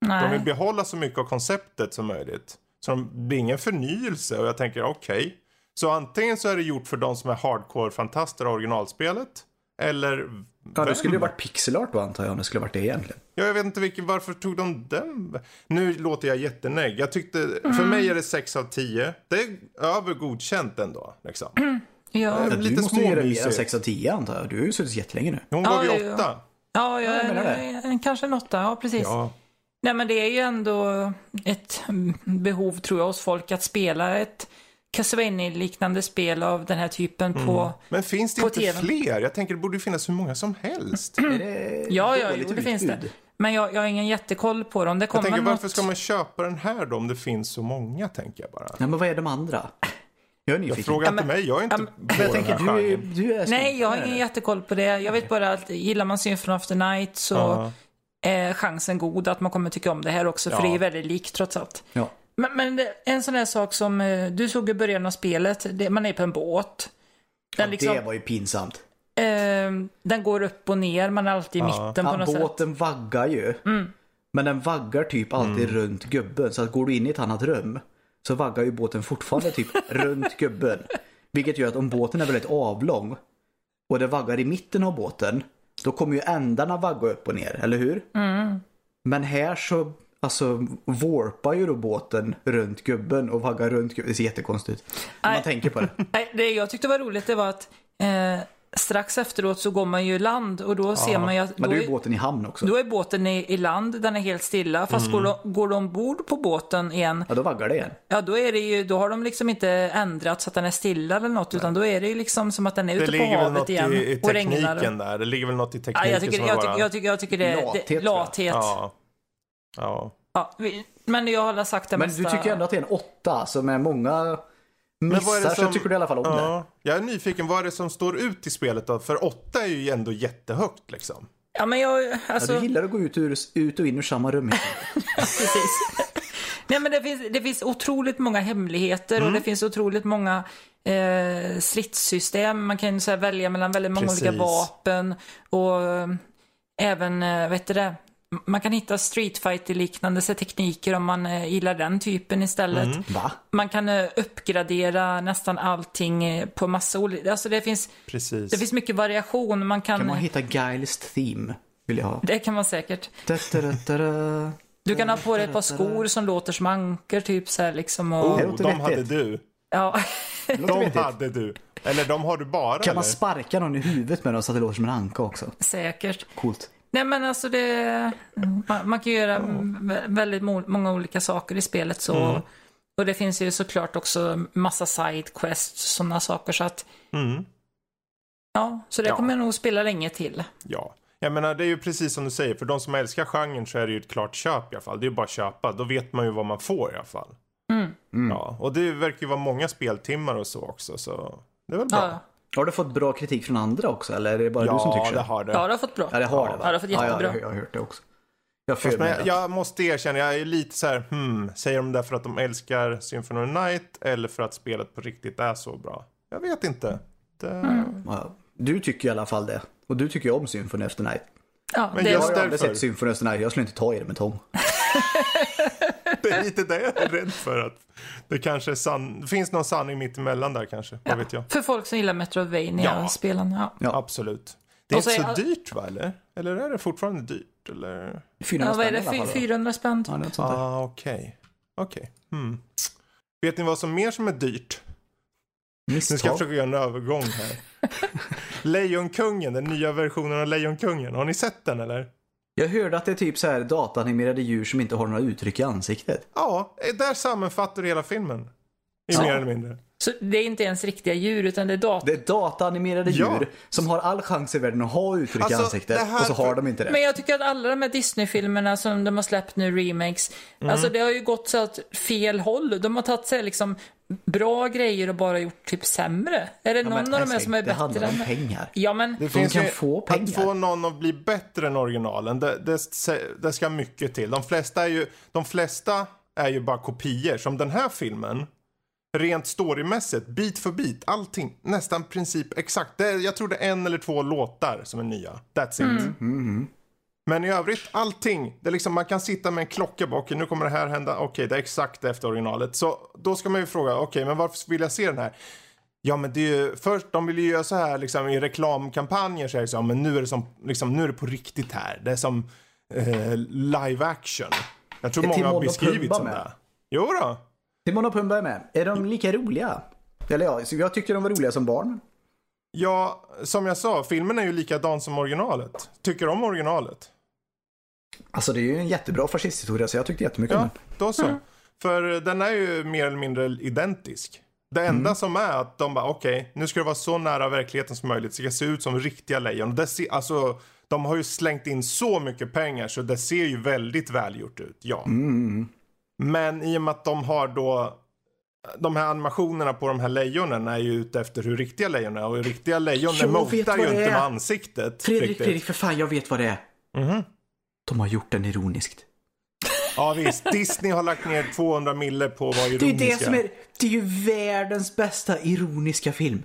De vill Nej. behålla så mycket av konceptet som möjligt. Så de, det blir ingen förnyelse och jag tänker okej. Så antingen så är det gjort för de som är hardcore-fantaster av originalspelet. Eller... Ja, det skulle ju varit pixelart då antar jag om det skulle varit det egentligen. Ja, jag vet inte vilken, varför tog de den? Nu låter jag jättenägg. Jag tyckte, Mm. för mig är det 6 av 10. Det är över godkänt ändå. Liksom. Ja, Ja, Lite du måste ju än småmysigt. 6 av 10 antar jag. Du har ju suttit jättelänge nu. Hon Ja, gav ja, ju ja. 8. ja, jag menar det. en- kanske en åtta. Ja, precis. Ja. Nej, men det är ju ändå ett mm, behov, tror jag, hos folk att spela ett Castlevania-liknande spel av den här typen Mm. på... Men finns det På inte TV:n. fler? Jag tänker det borde finnas hur många som helst. Det Ja, ja, jo, det finns det. Men jag, jag har ingen jättekoll på dem. Det Jag kommer tänker varför något... ska man köpa den här då om det finns så många tänker jag bara. Nej, men vad är de andra? Jag är Jag nyfiken. frågar inte men- mig, jag är inte ja, på Men jag den tänker, här du, du är Nej, jag har ingen jättekoll på det. Jag vet bara att gillar man Symphony of the Night så Ja. är chansen god att man kommer tycka om det här också. För Ja. det är väldigt likt trots allt. Ja. Men, men en sån här sak som eh, du såg i början av spelet. Det, man är på en båt. Den, Ja, liksom, Det var ju pinsamt. eh, den går upp och ner. Man är alltid i Ja. mitten på Ja, något sätt. båten vaggar ju. Mm. Men den vaggar typ alltid Mm. runt gubben. Så att går du in i ett annat rum så vaggar ju båten fortfarande typ runt gubben. Vilket gör att om båten är väldigt avlång och det vaggar i mitten av båten då kommer ju ändarna vagga upp och ner, eller hur? Mm. Men här så alltså warpar ju då båten runt gubben och vaggar runt gubben. Det ser jättekonstigt ut. Om man Nej. tänker på det. Nej, det jag tyckte var roligt det var att eh, strax efteråt så går man ju i land och då ser man ju att Men då är båten i hamn också. då är båten i, i land, den är helt stilla. Fast Mm. går, de, går de ombord på båten igen, Ja, då vaggar det igen. ja då är det ju, då har de liksom inte ändrat så att den är stilla eller något, utan då är det ju liksom som att den är Det ute på ligger väl havet något i, igen i tekniken där. Det ligger väl något i Ja, tekniken jag, tycker, som jag, bara... jag, tycker, jag tycker det är Lathet, det, lathet. Ja. Ja. ja. vi, men jag har sagt det Men mesta. du tycker ändå att det är en åtta som är många missar så tycker du i alla fall om det. ja. Jag är nyfiken, vad är det som står ut i spelet då? För åtta är ju ändå jättehögt liksom. Ja, men jag, Ja, alltså... du gillar att gå ut, ur, ut och in ur samma rum. Precis. Nej, men det finns, det finns otroligt många hemligheter Mm. och det finns otroligt många eh, stridssystem. Man kan ju så här välja mellan väldigt många Precis. olika vapen och eh, även, eh, vet du det, man kan hitta Street fighter liknande tekniker om man eh, gillar den typen istället. Mm. Va? Man kan eh, uppgradera nästan allting eh, på massa olika, alltså det finns, Precis. det finns mycket variation. Man kan, Kan man hitta Guiles theme? Vill jag ha. det kan man säkert. Da, da, da, da, da. Du kan ha på dig ett par skor som låter som ankor typ så här liksom. Och, Oh, de hade du. ja. De vettigt. hade du. Eller de har du bara Kan man eller? sparka någon i huvudet med dem så att det låter som en anka också? Säkert. Coolt. Nej men alltså det, man, man kan göra vä- väldigt många olika saker i spelet så. Mm. Och det finns ju såklart också massa side quests, sådana saker så att. Mm. Ja, så det Ja. kommer jag nog spela länge till. Ja. Jag menar det är ju precis som du säger. För de som älskar genren så är det ju ett klart köp i alla fall. Det är ju bara att köpa. Då vet man ju vad man får i alla fall. Mm. Ja. Och det verkar ju vara många speltimmar och så också. Så det är väl bra. Ja, Har du fått bra kritik från andra också eller är det bara Ja, du som tycker så? det har det. ja det har fått bra. Ja, det har det va? Ja, det har fått Ja, jättebra. jag, jag har hört det också. Jag att- jag måste erkänna, jag är lite så här, hmm, säger de det för att de älskar Symphony of the Night eller för att spelet på riktigt är så bra? Jag vet inte. Det... Mm. Ja, Du tycker i alla fall det. Och du tycker om Symphony of the Night. Ja, Men det, Jag har aldrig sett Symphony of the Night. Jag skulle inte ta i det med tång. det är lite det jag är rädd för. Att det kanske är sann... det finns någon sanning mitt emellan där kanske. Vad vet jag. för folk som gillar Metroidvania-spelen. Ja. Ja. Absolut. Det är inte är så all- dyrt va eller? Eller är det fortfarande dyrt? Eller? 400 Ja, vad är det? i alla Fy- fall. 400 spänn? typ. Ja. Ah, okej. Okej. Hmm. Vet ni vad som mer som är dyrt? Nu ska jag Misstag. försöka göra en övergång här. Lejonkungen, den nya versionen av Lejonkungen. Har ni sett den eller? Jag hörde att det är typ så här datanimerade djur som inte har några uttryck i ansiktet. Ja, där sammanfattar du hela filmen. I Ja. mer eller mindre. Så det är inte ens riktiga djur utan det är dator. Det är datanimerade Ja. djur som har all chans i världen att ha uttryck Alltså, i ansiktet här- och så har de inte det. Men jag tycker att alla de här Disney-filmerna som de har släppt nu, remakes, Mm. alltså det har ju gått så att fel håll. De har tagit sig liksom bra grejer och bara gjort typ sämre. Är det Ja, någon men av de här älskling, som är det handlar bättre om än... pengar. Ja men, Det De kan få pengar. Att få någon att bli bättre än originalen, det, det, det ska mycket till. De flesta, är ju, de flesta är ju bara kopior. Som den här filmen, rent storymässigt, bit för bit, allting, nästan princip exakt. Det, är- jag tror det är en eller två låtar som är nya. That's it. Mm. Men i övrigt, allting. Det är liksom, man kan sitta med en klocka bak. Nu kommer det här hända. Okej, det är exakt efter originalet. Så då ska man ju fråga, okej, men varför vill jag se den här? Ja, men det är ju, först, de vill ju göra så här liksom i reklamkampanjer så är det så, ja, men nu är det som, liksom, nu är det på riktigt här. Det är som eh, live action. Jag tror Är många har beskrivit med? det. Jo då. Timon och Pumba är med. Är de lika roliga? Eller ja, jag tyckte de var roliga som barn. Ja, som jag sa, filmen är ju likadan som originalet. Tycker om originalet? Alltså det är ju en jättebra fascisthistoria så jag tyckte jättemycket om Ja, den. då så. För den är ju mer eller mindre identisk. Det enda som är att de bara, okej, nu ska det vara så nära verkligheten som möjligt. Så det ska se ut som riktiga lejon. Det ser, alltså, de har ju slängt in så mycket pengar så det ser ju väldigt välgjort ut, ja. Men i och med att de har då de här animationerna på de här lejonen är ju ute efter hur riktiga lejon är. Och riktiga lejon motar ju inte är. med ansiktet. Fredrik, riktigt. Fredrik, för fan jag vet vad det är. Mhm. De har gjort den ironiskt. Ja visst, Disney har lagt ner 200 mille på att vara Det är ironiska. det som är, det är ju världens bästa ironiska film.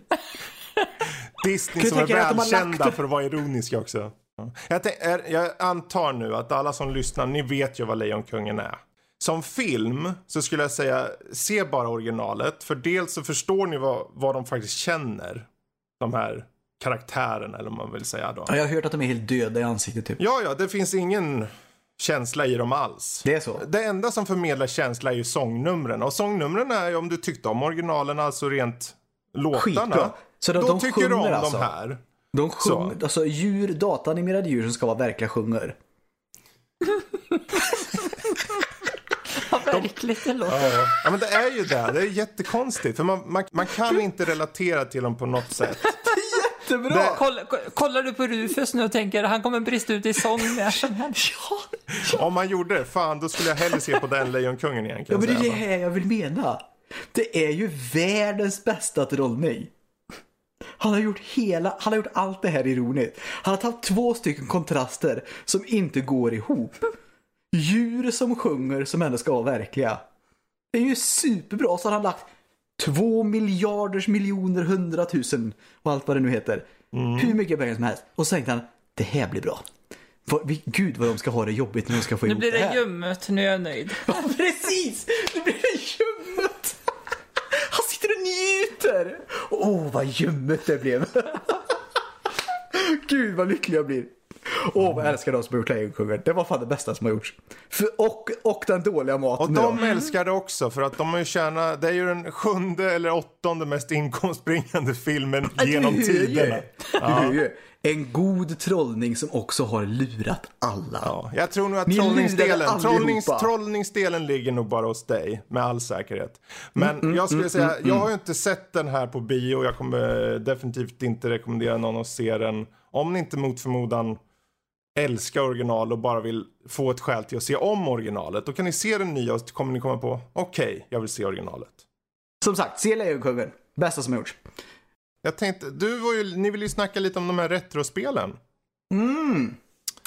Disney som är välkända lagt- för att vara ironiska också. Ja. Jag, tänk, jag antar nu att alla som lyssnar, ni vet ju vad Lejonkungen är. Som film så skulle jag säga, se bara originalet. För dels så förstår ni vad, vad de faktiskt känner. De här karaktärerna eller vad man vill säga då. Ja, jag har hört att de är helt döda i ansiktet typ. Ja, ja, det finns ingen känsla i dem alls. Det är så. Det enda som förmedlar känsla är ju sångnumren. Och sångnumren är ju om du tyckte om originalen, alltså rent låtarna. Skitbra. Så de- då de tycker du om sjunger alltså? de här. De Så. sjunger, alltså djur, datanimerade djur som ska vara verkliga sjunger. vad verkligt det låter. Ja. ja, men det är ju det. Det är jättekonstigt. För man, man, man kan inte relatera till dem på något sätt. Jättebra! Det- Kolla, ko- kollar du på Rufus nu och tänker han kommer brista ut i sång när som helst? Ja, Om man gjorde det, fan då skulle jag hellre se på den Lejonkungen igen. ja men det är det här jag vill mena. Det är ju världens bästa trollning. Han har gjort hela, han har gjort allt det här ironiskt. Han har tagit två stycken kontraster som inte går ihop. Djur som sjunger som ändå ska vara verkliga. Det är ju superbra. Så har han lagt två miljarders miljoner hundratusen och allt vad det nu heter. Hur mycket pengar som helst. Och så tänkte han, det här blir bra. Vad- vi- Gud vad de ska ha det jobbigt när de ska få Nu ihop blir det det här. ljummet, nu är jag nöjd. Ja, precis! Nu blir det ljummet! Han sitter och njuter! Åh, vad ljummet det blev! Gud, vad lycklig jag blir! Åh, vad jag älskar de som har gjort Lejonkungen. Det var fan det bästa som har gjorts. För, och, och den dåliga maten Och de då. älskar det också för att de har ju tjänat, det är ju den sjunde eller åttonde mest inkomstbringande filmen genom ju. tiderna. Ju. En god trollning som också har lurat alla. Ja, jag tror nog att Ni trollningsdelen, trollnings, trollningsdelen ligger nog bara hos dig med all säkerhet. Men Mm, jag skulle säga, jag har ju inte sett den här på bio. Jag kommer definitivt inte rekommendera någon att se den. Om ni inte mot förmodan älskar original och bara vill få ett skäl till att se om originalet. Då kan ni se den nya och kommer ni komma på, okej, jag vill se originalet. Som sagt, se Lejonkungen. Bästa som har gjorts. Jag tänkte, du var ju, ni vill ju snacka lite om de här retrospelen. Mm.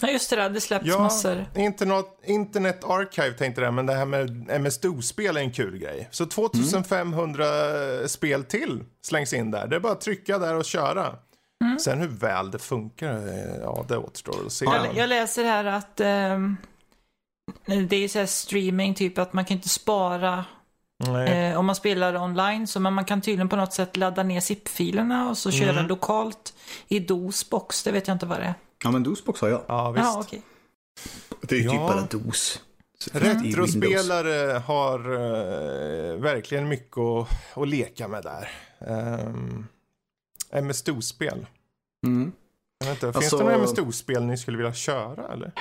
Ja, just det, det hade släppts Ja, massor. Internet, Internet Archive tänkte jag, men det här med MS-DOS-spel är en kul grej. Så 2500 spel till slängs in där. Det är bara att trycka där och köra. Sen hur väl det funkar, ja det återstår att se. Jag, jag läser här att ehm, det är så här streaming, typ att man kan inte spara. Eh, om man spelar online. Så men man kan tydligen på något sätt ladda ner zip-filerna och så Mm. köra lokalt i DOS-box. Det vet jag inte vad det är. Ja, men DOSbox har jag. Ja, visst. Ja, okej. Det är ju Ja. typ bara DOS. Retrospelare har eh, verkligen mycket att, att leka med där. Um, MS-DOS-spel. Mm. Inte, Finns Alltså- det några MS-DOS-spel ni skulle vilja köra eller?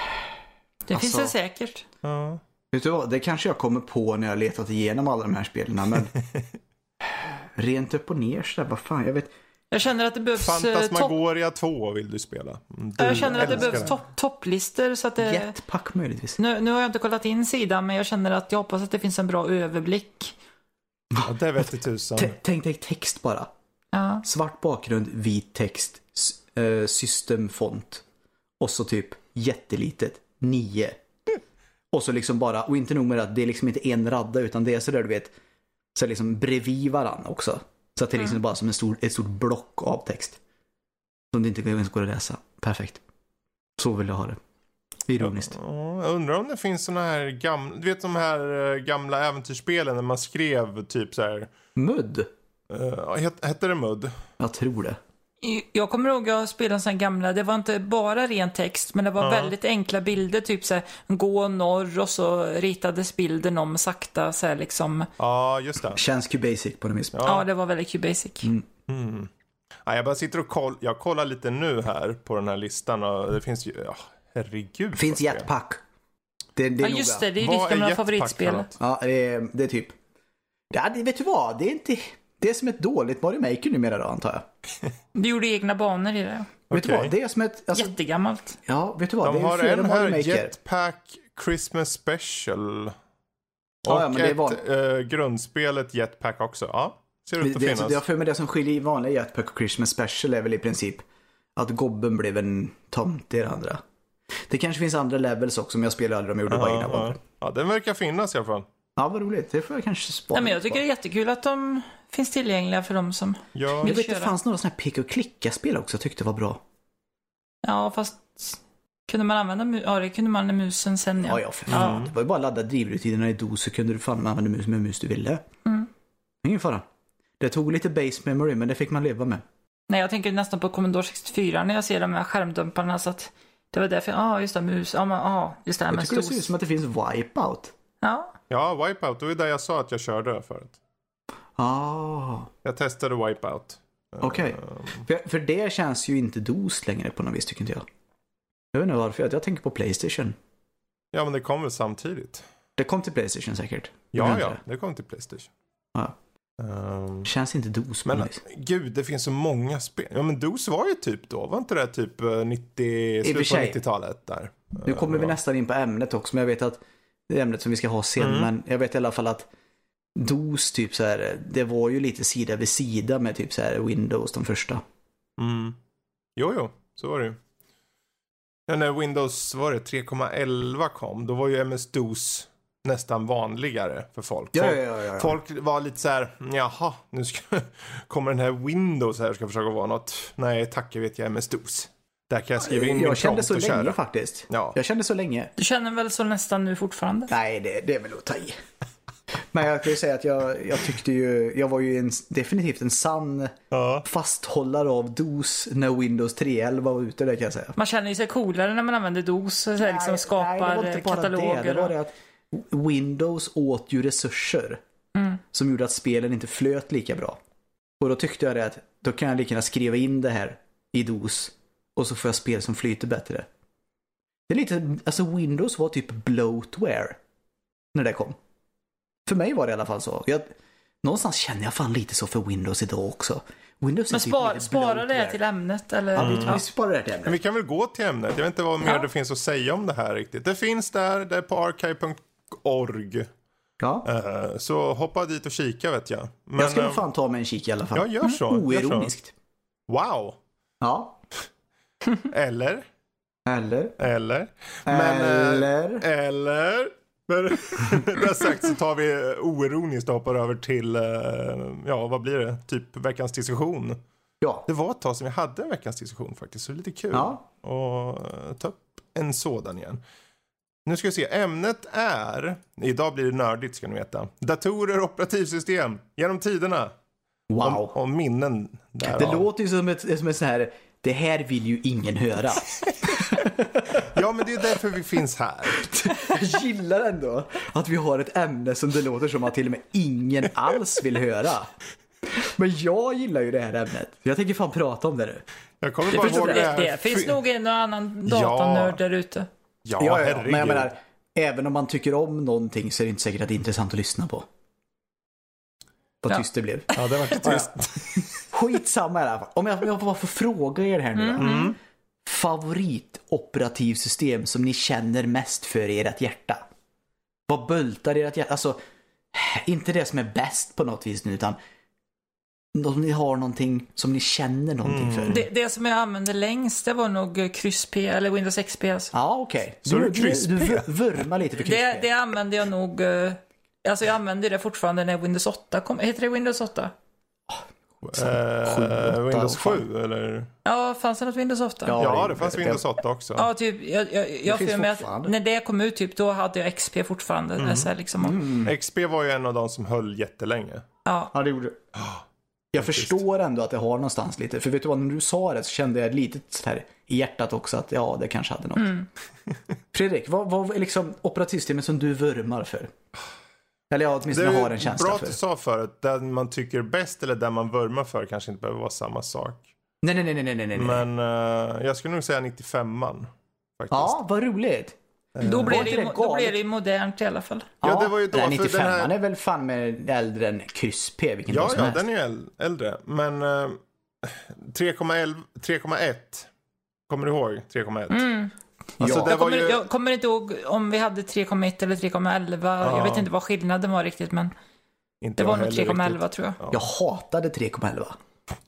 Det finns det Alltså- säkert. Ja. Vet du vad, det kanske jag kommer på när jag har letat igenom alla de här spelen, men rent upp och ner sådär, vad fan, jag vet. Jag känner att det behövs eh. Fantasmagoria 2 vill du spela. Mm, du Jag känner att det behövs topp, topplistor så att det... Jetpack möjligtvis. Nu, nu har jag inte kollat in sidan men jag känner att jag hoppas att det finns en bra överblick. Ja, det vet tusan. T- Tänk dig text bara. Ja. Svart bakgrund, vit text, eh, systemfont. Och så typ jättelitet, 9. Och så liksom bara, och inte nog med att det är liksom inte en radda utan det är sådär du vet, så liksom bredvid varandra också. Så att det är liksom bara som en stor, ett stort block av text. Som det inte ens går att läsa. Perfekt. Så vill jag ha det. Ironiskt. Ja, jag undrar om det finns såna här gamla, du vet de här eh, gamla äventyrsspelen när man skrev typ så här, Mudd? uh, het, hette det MUD? Jag tror det. Jag kommer ihåg att jag spelade sån gamla, det var inte bara ren text men det var Ja. väldigt enkla bilder, typ så här, gå norr och så ritades bilden om sakta så här liksom. Ja, just det. Känns Q-basic på något vis. Ja, det var väldigt Q-basic. Mm. Ja, jag bara sitter och koll, jag kollar lite nu här på den här listan och det finns ju, ja, herregud. Finns vad spel. Jetpack. Det, det Ja, är just noga. det, det är Vad ditt är gamla favoritspel. Ja, det är, det är typ... Ja, det, vet du vad? Det är inte... Det är som ett dåligt Mario Maker numera då, antar jag. Du gjorde egna banor i det. Vet du vad? Det är som ett... Alltså, Jättegammalt. ja, vet du vad? De det är har en här, Maker. Jetpack Christmas Special. Och Ja, ja, men det ett var- eh, grundspelet Jetpack också. Ja, ser ut Det, att det, finnas. jag har för mig det som skiljer i vanliga Jetpack och Christmas Special är väl i princip att gobben blev en tomte i det andra. Det kanske finns andra levels också, men jag spelar aldrig de gjorde bara ja, egna banor. ja, den verkar finnas i alla fall. Ja, vad roligt. Det får jag kanske spara. Nej, men jag tycker det är jättekul att de finns tillgängliga för de som... Ja, Jag vet, det fanns några sådana här picka och klicka-spel också jag tyckte var bra. Ja, fast kunde man använda Ja, det kunde man med musen sen Ja, ja. ja, för fan. Det var ju bara att ladda drivrutinerna i DOS så kunde du fan använda mus med mus du ville. Mm. Ingen fara. Det tog lite base memory, men det fick man leva med. Nej, jag tänker nästan på Commodore 64 när jag ser de här skärmdumparna så att det var därför, ja ah, just det, mus, ja men ah, just det här Jag med tycker det ser ut stos. som att det finns Wipeout. Ja, ja, Wipeout, det var ju där jag sa att jag körde förut. Ah, Jag testade Wipeout. okej. Eh, För, för det känns ju inte DOS längre på något vis, tycker inte jag. Jag vet inte varför, jag, jag tänker på Playstation. Ja, men det kom väl samtidigt? Det kom till Playstation säkert. Ja, det ja, inte det kom till Playstation. Ja. Det? Känns inte DOS på men något vis. gud, det finns så många spel. Ja, men DOS var ju typ då, var inte det typ eh, 90, och för slut på sig. 90-talet där? Nu kommer vi Ja. nästan in på ämnet också, men jag vet att det ämnet som vi ska ha sen, Mm. men jag vet i alla fall att DOS typ så här, det var ju lite sida vid sida med typ så här Windows de första. Mm. Jo, jo, så var det ju. Ja, när Windows var det 3,11 kom, då var ju MS-DOS nästan vanligare för folk. Ja, ja, ja. folk var lite så här, jaha, nu ska, kommer den här Windows här och ska försöka vara något. Nej, tack, jag vet jag MS-DOS. Där kan jag skriva in Jag kände så och länge köra. faktiskt. Ja. Jag kände så länge. du känner väl så nästan nu fortfarande? Nej, det, det är väl att ta i. Men jag kan ju säga att jag, jag tyckte ju, jag var ju en, definitivt en sann Ja. fasthållare av DOS när Windows 3.11 var ute där kan jag säga. Man känner ju sig coolare när man använder DOS, så här, liksom skapar det eh, bara kataloger. Det, det var och- det att Windows åt ju resurser Mm. som gjorde att spelen inte flöt lika bra. Och då tyckte jag det att då kan jag lika gärna skriva in det här i DOS och så får jag spel som flyter bättre. Det är lite, alltså Windows var typ bloatware när det kom. För mig var det i alla fall så. Jag, någonstans känner jag fan lite så för Windows idag också. Windows är Men typ spara, lite spara det till ämnet eller? Vi, Ja. vi sparar det till Men ämnet. vi kan väl gå till ämnet. Jag vet inte vad mer Ja. det finns att säga om det här riktigt. Det finns där, det är på archive.org. Ja. Eh, Så hoppa dit och kika vet jag. Men, jag ska nog fan ta mig en kik i alla fall. Ja, gör så. Gör så. Oironiskt. Wow! Ja. Eller? Eller? Eller? Men, eh, Eller? Eller? Men det sagt så tar vi oironiskt och hoppar över till, eh, ja vad blir det, typ veckans diskussion. Ja. Det var ett tag sedan vi hade en veckans diskussion faktiskt, så det är lite kul Ja. att ta upp en sådan igen. Nu ska vi se, ämnet är, idag blir det nördigt ska ni veta, datorer och operativsystem genom tiderna. Wow. Om, om minnen Det därav. låter ju som ett, som ett sån här, det här vill ju ingen höra. Ja, men det är därför vi finns här. Jag gillar ändå att vi har ett ämne som det låter som att till och med ingen alls vill höra. Men jag gillar ju det här ämnet. Jag tänker fan prata om det nu. Jag kommer Det, bara finns, ihåg det det, det finns nog en och annan datanörd där ute. Ja, Ja, ja, ja. Men jag menar, även om man tycker om någonting så är det inte säkert att det är intressant att lyssna på. Vad Ja. tyst det blev. Ja, det var inte tyst. Skitsamma i alla fall. Om jag, om jag bara får fråga er här nu då. Mm. Favoritoperativsystem som ni känner mest för i ert hjärta? Vad bultar i ert hjärta? Alltså, inte det som är bäst på något vis nu utan om ni har någonting som ni känner någonting för. Det, det som jag använde längst det var nog eh, Kryss P eller Windows XP. Alltså. Ja, okej. Du, vurmar lite för Kryss Det, P. det använde jag nog, eh, alltså jag använde det fortfarande när Windows 8 kom. Heter det Windows 8? Eh, Windows fan. 7 eller? Ja, fanns det något Windows 8? Ja. Ja, det- fanns det- Windows 8 också. Ja, typ, jag, jag, jag för mig att när det kom ut, typ, då hade jag XP fortfarande. Mm. Så här, liksom, XP var ju en av de som höll jättelänge. ja. Ja, det gjorde Jag Faktiskt. förstår ändå att det har någonstans lite. För vet du vad, när du sa det så kände jag lite så här i hjärtat också att ja, det kanske hade något. Fredrik, vad, vad är liksom operativsystemet som du vurmar för? Eller ja, Det åtminstone har en är känsla bra att för. du sa förut, den man tycker bäst eller den man vurmar för kanske inte behöver vara samma sak. Nej, nej, nej, nej, nej, nej. Men eh, jag skulle nog säga 95an. Faktiskt. Ja, vad roligt. Då, blir det, det då blir det modernt i alla fall. Ja, det var ju då, Den för 95 den här- är väl fan med äldre än kryss P, vilken Ja, ja, den är ju äl- äldre. Men eh, 3,11 3,1. Kommer du ihåg 3,1? Alltså, Ja. det Jag var kommer, ju... jag kommer inte ihåg om vi hade 3,1 eller 3,11. Jag vet inte vad skillnaden var riktigt, men Inte det var nog heller 3,11 riktigt. tror jag. Ja. Jag hatade 3,11.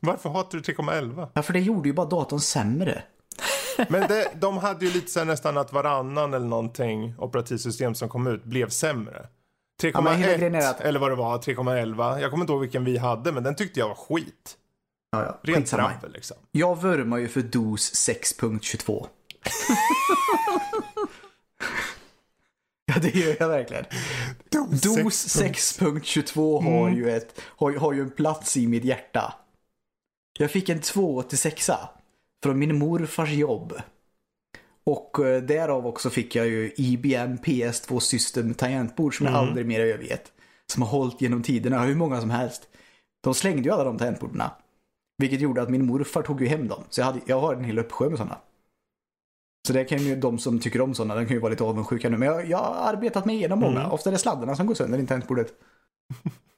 Varför hatar du 3,11? Ja, för det gjorde ju bara datorn sämre. Men det, de hade ju lite så nästan att varannan eller någonting operativsystem som kom ut blev sämre. Ja, men hela grejen är 3,1 att- eller vad det var, 3,11. Jag kommer inte ihåg vilken vi hade, men den tyckte jag var skit. Ja, ja. Rent dravel liksom. Jag vurmar ju för DOS 6.22. ja, det gör jag verkligen. DOS 6.22 har, Mm. ju ett, har, har ju en plats i mitt hjärta. Jag fick en 286 från min morfars jobb. Och eh, därav också fick jag ju IBM PS2 System tangentbord som jag Mm. aldrig mer övergett. Som har hållit genom tiderna, hur många som helst. De slängde ju alla de tangentborden. Vilket gjorde att min morfar tog ju hem dem. Så jag, hade, jag har en hel uppsjö med sådana. Så det kan ju de som tycker om sådana, de kan ju vara lite avundsjuka nu. Men jag, jag har arbetat mig igenom många. Mm. Ofta är det sladdarna som går sönder i tangentbordet.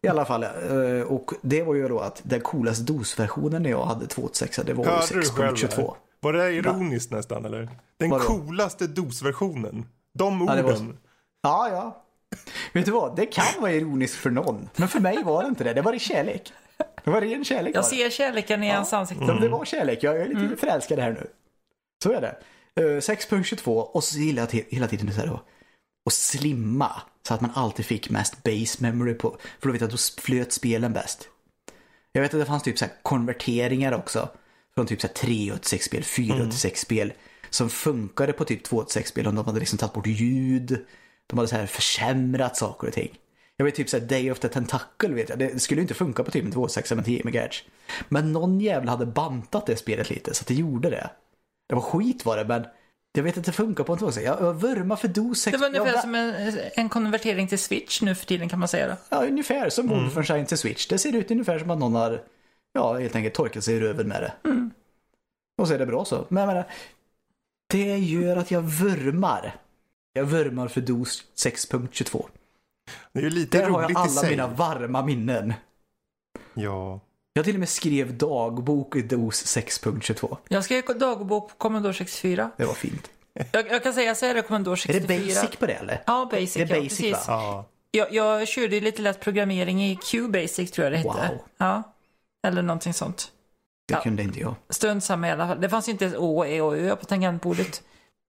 I alla fall. eh, Och det var ju då att den coolaste DOS-versionen när jag hade 286 det var ju Hörde du själv 6.22. det? Var det ironiskt nästan eller? Den Vadå? coolaste DOS-versionen. De Ja, det var orden. Ja, ja. Vet du vad? Det kan vara ironiskt för någon. Men för mig var det inte det. Det var i kärlek. Det var ren kärlek. Jag det. ser kärleken i hans ansikte. Ja, Det var kärlek. Jag är lite förälskad här nu. Så är det. Eh, 6.22 och så gillar jag till, hela tiden det här då. Och slimma. Så att man alltid fick mest base memory på. För då vet jag att då flöt spelen bäst. Jag vet att det fanns typ så här konverteringar också. Från typ så här 386-spel, 486-spel. Som funkade på typ 286-spel om de hade liksom tagit bort ljud. De hade så här försämrat saker och ting. Jag vet typ såhär Day of the Tentacle vet jag. Det skulle ju inte funka på typ en 286 med 10 MHz. Men någon jävel hade bantat det spelet lite så att det gjorde det. Det var skit var det men jag vet att det funkar på en 286. Jag, jag vurmar för DOS 6. Det var ungefär jag, som en, en konvertering till Switch nu för tiden kan man säga. Då. Ja, ungefär som Wolfenstein till Switch. Det ser ut ungefär som att någon har ja, helt enkelt torkat sig i röven med det. Och så är det bra så. Men jag menar, det gör att jag vurmar. Jag vurmar för DOS 6.22. Det är ju lite Där har roligt jag i alla sig. mina varma minnen. Ja. Jag till och med skrev dagbok i DOS 6.22. Jag skrev dagbok på Commodore 64. Det var fint. Jag, jag kan säga så är det Commodore Är det 64. basic på det eller? Ja, basic. Det är ja, basic, precis. va? ja. Jag, jag körde lite lätt programmering i QBasic tror jag det hette. Wow. Ja. Eller någonting sånt. Det Ja. kunde inte jag. Strunt samma i alla fall. Det fanns inte ett Å, E och Ö på tangentbordet.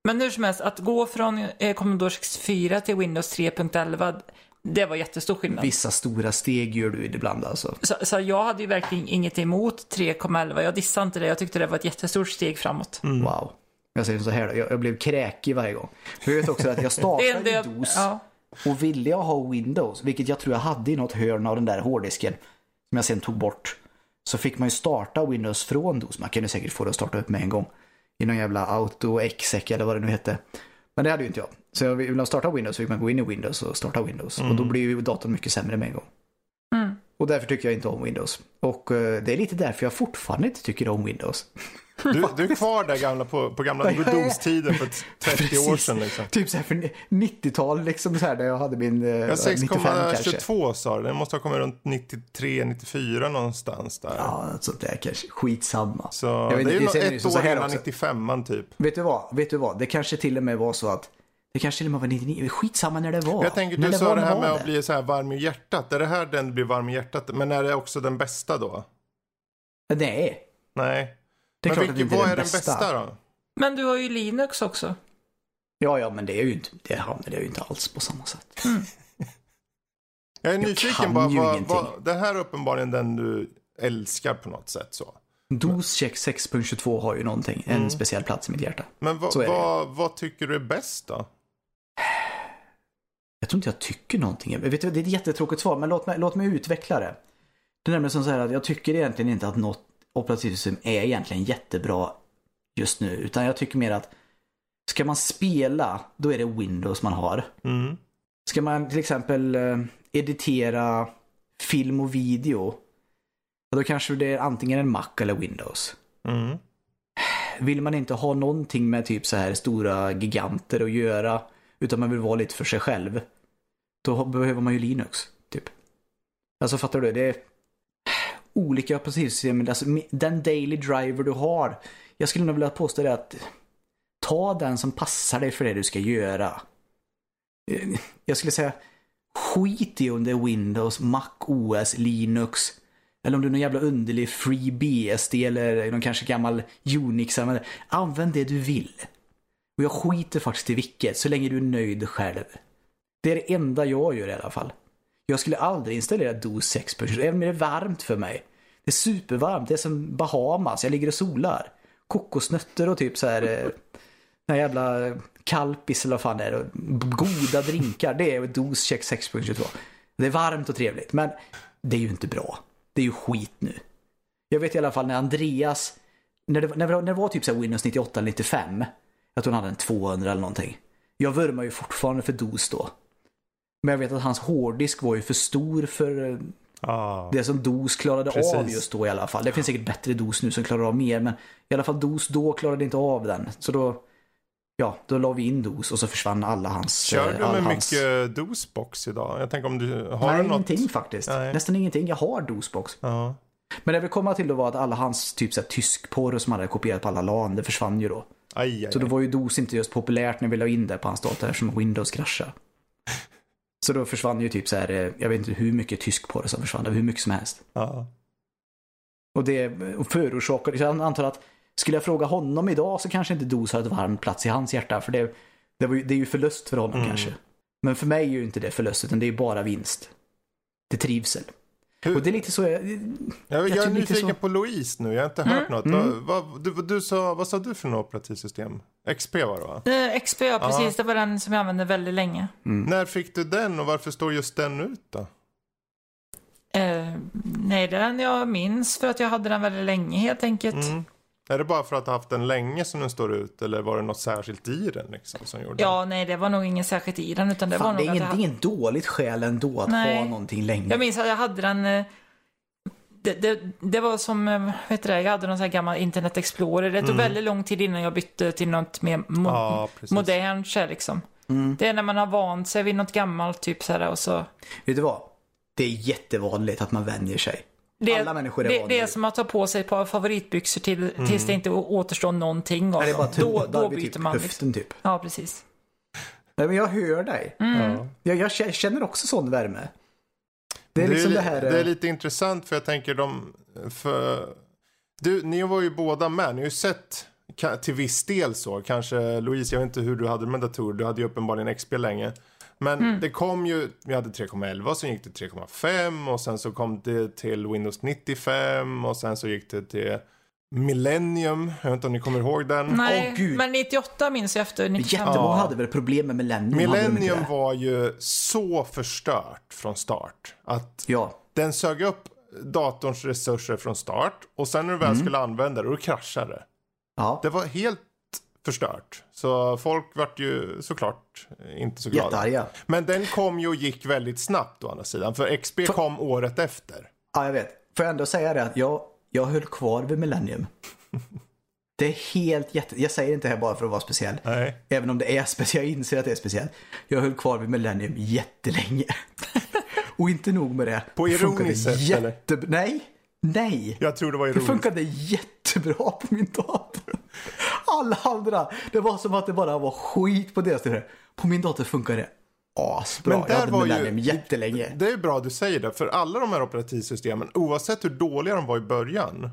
Men hur som helst, att gå från eh, Commodore 64 till Windows 3.11, det var jättestor skillnad. Vissa stora steg gör du ibland alltså. Så, så jag hade ju verkligen inget emot 3.11. Jag dissade inte det. Jag tyckte det var ett jättestort steg framåt. Wow. Jag säger så här då, jag, jag blev kräkig varje gång. För jag vet också att jag startade en i del, DOS ja. och ville jag ha Windows, vilket jag tror jag hade i något hörn av den där hårddisken, som jag sen tog bort, så fick man ju starta Windows från DOS. Man kunde säkert få det att starta upp med en gång. i någon jävla auto exec eller vad det nu hette. Men det hade ju inte jag. Så jag ville starta Windows så fick man gå in i Windows och starta Windows. Och då blir ju datorn mycket sämre med en gång. Mm. Och därför tycker jag inte om Windows. Och eh, det är lite därför jag fortfarande inte tycker om Windows. Du, du är kvar där gamla på, på gamla DOS-tiden för 30 år sedan. Liksom. Typ så här för 90-tal liksom så här där jag hade min eh, Ja, 95 kanske. 6,22 sa du. Den måste ha kommit runt 93, 94 någonstans där. Ja, något sånt där kanske. Skitsamma. Så Jag vet det är ju ett år här innan också. 95 typ. Vet du vad? Vet du vad? Det kanske till och med var så att det kanske till och med var 99. Skitsamma när det var. Jag tänker, När du sa var, det här med det? att bli så här varm i hjärtat. Är det här den blir varm i hjärtat? Men är det också den bästa då? Nej, Nej. det är men det vilken, vad är den bästa. då? Men du har ju Linux också. Ja, ja, men det är ju inte, det hamnar ju inte alls på samma sätt. Jag är Jag nyfiken kan bara. ju Vad, vad, det här är uppenbarligen den du älskar på något sätt så. DOS check 6.22 har ju någonting, en speciell plats i mitt hjärta. Men vad, det. vad, vad tycker du är bäst då? Jag tror inte jag tycker någonting. Vet du, det är ett jättetråkigt svar, men låt mig, låt mig utveckla det. Det är nämligen som så här att jag tycker egentligen inte att något operativsystem är egentligen jättebra just nu. Utan jag tycker mer att ska man spela, då är det Windows man har. Mm. Ska man till exempel eh, editera film och video, då kanske det är antingen en Mac eller Windows. Mm. Vill man inte ha någonting med typ så här stora giganter att göra, utan man vill vara lite för sig själv, då behöver man ju Linux. Typ. Alltså fattar du? Det är olika operativsystem. Alltså, den daily driver du har. Jag skulle nog vilja påstå det att ta den som passar dig för det du ska göra. Jag skulle säga skit i om det är Windows, Mac OS, Linux. Eller om du är någon jävla underlig FreeBSD eller någon kanske gammal Unix. Använd det du vill. Och jag skiter faktiskt i vilket, så länge du är nöjd själv. Det är det enda jag gör i alla fall. Jag skulle aldrig installera DOS 6 även om det är varmt för mig. Det är supervarmt, det är som Bahamas, jag ligger och solar. Kokosnötter och typ så här, eh, den här jävla kalpis eller vad fan det är. och Goda drinkar, det är DOS check 6.22. Det är varmt och trevligt, men det är ju inte bra. Det är ju skit nu. Jag vet i alla fall när Andreas, när det, när det, var- när det var typ så här Windows 98 eller 95, jag tror han hade en 200 eller någonting. Jag vurmar ju fortfarande för DOS då. Men jag vet att hans hårddisk var ju för stor för Ah. det som DOS klarade Precis. av just då i alla fall. Det finns säkert bättre DOS nu som klarar av mer, men i alla fall DOS då klarade inte av den. Så då, ja, då la vi in DOS och så försvann alla hans... Kör eh, du all med hans... mycket DOS-box idag? Jag tänker om du har Nej, du något? ingenting faktiskt. Nej. Nästan ingenting. Jag har DOS-box. Ja. Men det jag vill komma till då var att alla hans typ så här, tyskporr som han hade kopierat på alla LAN, det försvann ju då. Aj, aj, Så då aj. var ju DOS inte just populärt när vi la in det på hans dator eftersom Windows kraschade. Så då försvann ju typ så här, eh, jag vet inte hur mycket tyskporr som försvann, det var hur mycket som helst. Ja. Och det förorsakade, jag antar att skulle jag fråga honom idag så kanske inte DOS har ett varmt plats i hans hjärta. För det, det, var ju, det är ju förlust för honom Mm. kanske. Men för mig är ju inte det förlust, utan det är bara vinst. Det är trivsel. Hur- Och det är lite så, jag, Jag, jag, Jag är nyfiken så- på Louise nu. Jag har inte hört något. Mm. Vad, vad, du, du sa, vad sa du för något operativsystem? XP var det va? Eh, XP, ja, precis. Det var den som jag använde väldigt länge. När fick du den och varför står just den ut då? Eh, nej, det är den jag minns för att jag hade den väldigt länge helt enkelt. Mm. Är det bara för att du har haft den länge som den står ut eller var det något särskilt i den liksom som gjorde Ja, nej, det var nog inget särskilt i den utan det var fan, det nog är att ingen, jag, det är ingen dåligt skäl ändå att Nej. ha någonting länge. jag minns att jag hade den eh, det, det, det var som, eh, vet du det, jag hade någon sån här gammal Internet Explorer. Det tog väldigt lång tid innan jag bytte till något mer mo- Ja, modernt liksom. Mm. Det är när man har vant sig vid något gammalt typ så här och så. Vet du vad? Det är jättevanligt att man vänjer sig. Det, Alla människor är det, det är som att ta på sig ett par favoritbyxor till, tills det inte återstår någonting av Nej, det är bara. Då, då tunnlar vid byter typ man. Liksom. höften typ. Ja, precis. Nej, men jag hör dig. Ja. Jag, jag kä- känner också sån värme. Det är Det är, liksom li- det här... det är eh, lite intressant för jag tänker de... För, du, ni var ju båda med. Ni har ju sett till viss del så. Kanske Louise, jag vet inte hur du hade med datorer. Du hade ju uppenbarligen XP länge. Men Mm. det kom ju, vi hade 3,11 sen gick det 3,5 och sen så kom det till Windows 95 och sen så gick det till Millennium. Jag vet inte om ni kommer ihåg den. Nej, gud. men 98 minns jag efter 95. Jättemånga Ja. hade väl problem med Millennium? Millennium var ju så förstört från start. Att Ja. den sög upp datorns resurser från start och sen när du väl Mm. skulle använda det, då kraschade det. Ja, Det var helt förstört. Så folk vart ju såklart inte så glada. jättearga. Men den kom ju och gick väldigt snabbt å andra sidan. För XP kom året efter. Ja, jag vet. Får jag ändå säga det att jag, jag höll kvar vid Millennium. Det är helt jätte... Jag säger inte det här bara för att vara speciell. Nej. Även om det är speciellt. Jag inser att det är speciellt. Jag höll kvar vid Millennium jättelänge. Och inte nog med det. På Det ironiskt sätt, eller? jätte... Nej. Nej. Jag tror det var Det ironiskt. funkade jättebra på min dator. Alla andra. Det var som att det bara var skit på deras dator. På min dator funkade det asbra. Men jag där hade var Millennium ju, jättelänge. Det är bra du säger det, för alla de här operativsystemen, oavsett hur dåliga de var i början,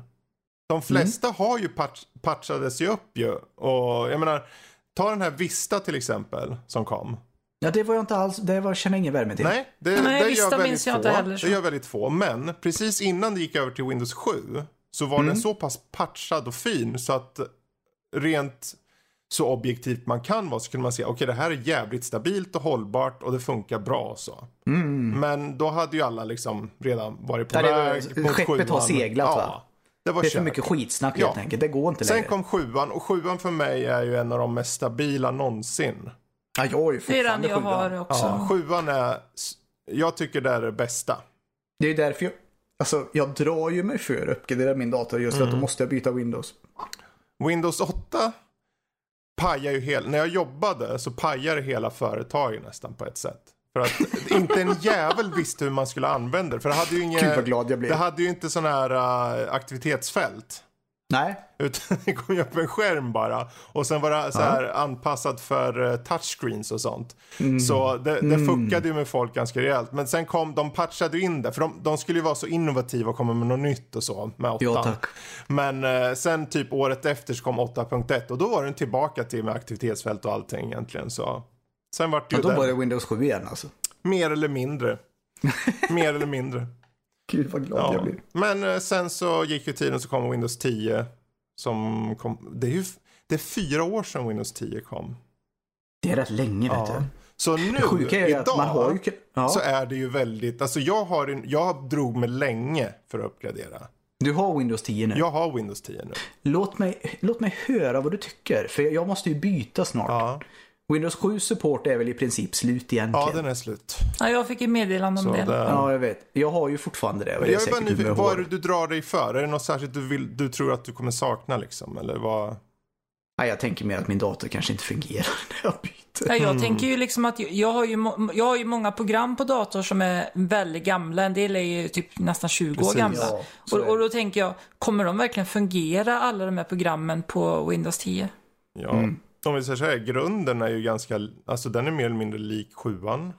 de flesta Mm. har ju patch, patchades ju upp ju. Och jag menar, ta den här Vista till exempel, som kom. Ja, det var jag inte alls. Det var, känner jag ingen värme till. Nej, det, Nej, det Vista gör väldigt minns jag få. inte heller så. Det gör väldigt få. Men precis innan det gick över till Windows 7 så var Mm. den så pass patchad och fin så att rent så objektivt man kan vara så kunde man säga okej det här är jävligt stabilt och hållbart och det funkar bra och så. Men då hade ju alla liksom redan varit på Ja, det var- väg mot skeppet har seglat, ja, va? Det var Det är för mycket skitsnack Ja. helt enkelt. Det går inte Sen längre. kom sjuan och sjuan för mig är ju en av de mest stabila någonsin. Ja, jag har ju Det är den fortfarande jag sjuan. har också. Ja, sjuan är, jag tycker det är det bästa. Det är därför jag, alltså, jag drar ju mig för att uppgradera min dator just för att då måste jag byta Windows. Windows 8 pajar ju hela, när jag jobbade så pajade hela företaget nästan på ett sätt. För att inte en jävel visste hur man skulle använda det. För det hade ju blev. det hade ju inte sådana här uh, aktivitetsfält. Nej, Utan det kom ju upp en skärm bara. Och sen var det så här anpassat för uh, touchscreens och sånt. Mm. Så det, det fuckade ju med folk ganska rejält. Men sen kom, de patchade ju in det. För de, de skulle ju vara så innovativa och komma med något nytt och så med 8. Ja, tack. Men eh, sen typ året efter så kom 8.1 och då var den tillbaka till med aktivitetsfält och allting egentligen. Så. Sen vart det ja, ju då var det Windows 7 igen alltså. mer eller mindre. mer eller mindre. Gud vad glad Ja. jag blir. Men eh, sen så gick ju tiden så kom Windows 10. Som kom, det är ju det är fyra år sedan Windows 10 kom. Det är rätt länge vet Ja. du. Så nu, idag, har ju... Ja, så är det ju väldigt, alltså jag har en, jag drog mig länge för att uppgradera. du har Windows 10 nu. Jag har Windows 10 nu. Låt, mig, låt mig höra vad du tycker. För jag måste ju byta snart. Ja, Windows 7 support är väl i princip slut egentligen. ja den är slut. Ja, jag fick ju meddelande om Så det. Ja, jag vet. Jag har ju fortfarande det. Och det Jag är bara säkert nyfiken, vad är det du drar dig för? Är det något särskilt du, vill, du tror att du kommer sakna liksom? Eller vad? Nej, jag tänker mer att min dator kanske inte fungerar när jag byter. Ja, jag Mm. tänker ju liksom att jag har ju, må- jag har ju många program på dator som är väldigt gamla. En del är ju typ nästan 20 Precis. år gamla. Ja, och, och då tänker jag, kommer de verkligen fungera alla de här programmen på Windows 10? Ja, Mm. Om vi säger så här, grunden är ju ganska, alltså den är mer eller mindre lik sjuan.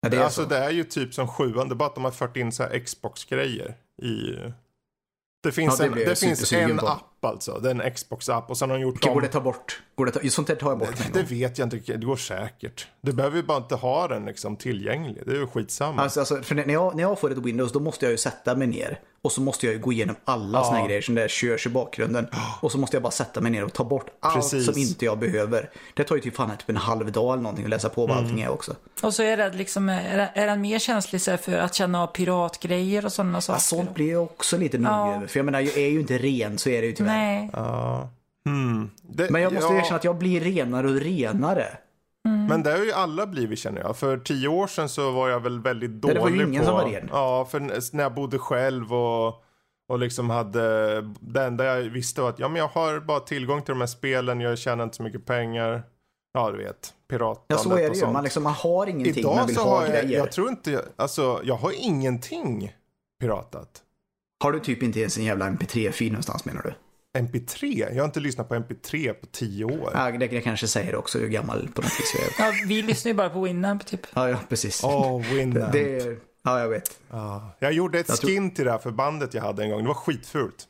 Ja, det är alltså så. det är ju typ som sjuan, det är bara att de har fört in så här Xbox-grejer i... Det finns, Ja, det en, det finns en på. app alltså, det är en Xbox-app och sen har de gjort Okej, om... går det ta bort? Går det ta... Sånt där tar jag bort Det gång. vet jag inte, det går säkert. Du behöver ju bara inte ha den liksom tillgänglig, det är ju skitsamma. Alltså, alltså, för när jag, när jag får ett Windows då måste jag ju sätta mig ner. Och så måste jag ju gå igenom alla Ja. såna här grejer som där körs i bakgrunden. Och så måste jag bara sätta mig ner och ta bort allt Precis. som inte jag behöver. Det tar ju typ fan typ en halv dag eller någonting att läsa på vad Mm. allting är också. Och så är det liksom, är, är den mer känslig så här för att känna av piratgrejer och sådana saker? Ja, sånt blir jag också lite Ja. över. För jag menar, jag är ju inte ren så är det ju tyvärr. Nej. Ja. Hmm. Det, Men jag måste ja, erkänna att jag blir renare och renare. Men det har ju alla blivit känner jag. För tio år sedan så var jag väl väldigt det dålig var ju ingen på... som var ren. Ja, för när jag bodde själv och, och liksom hade... Det enda jag visste var att ja, men jag har bara tillgång till de här spelen, jag tjänar inte så mycket pengar. Ja, du vet. Ja, Piratandet så är det och ju. sånt. Man, liksom, man har ingenting man Idag vill så ha har jag, grejer. jag tror inte, alltså jag har ingenting piratat. Har du typ inte ens en jävla mp3-fil någonstans menar du? MP3? Jag har inte lyssnat på MP3 på tio år. Ja, det, det kanske säger också hur gammal på något vis jag är. Ja, vi lyssnar ju bara på Winamp typ. Ja, ja precis. Åh, Winamp. det, det, ja, jag vet. Ja. Jag gjorde ett Jag tror- skin till det här förbandet jag hade en gång. Det var skitfult.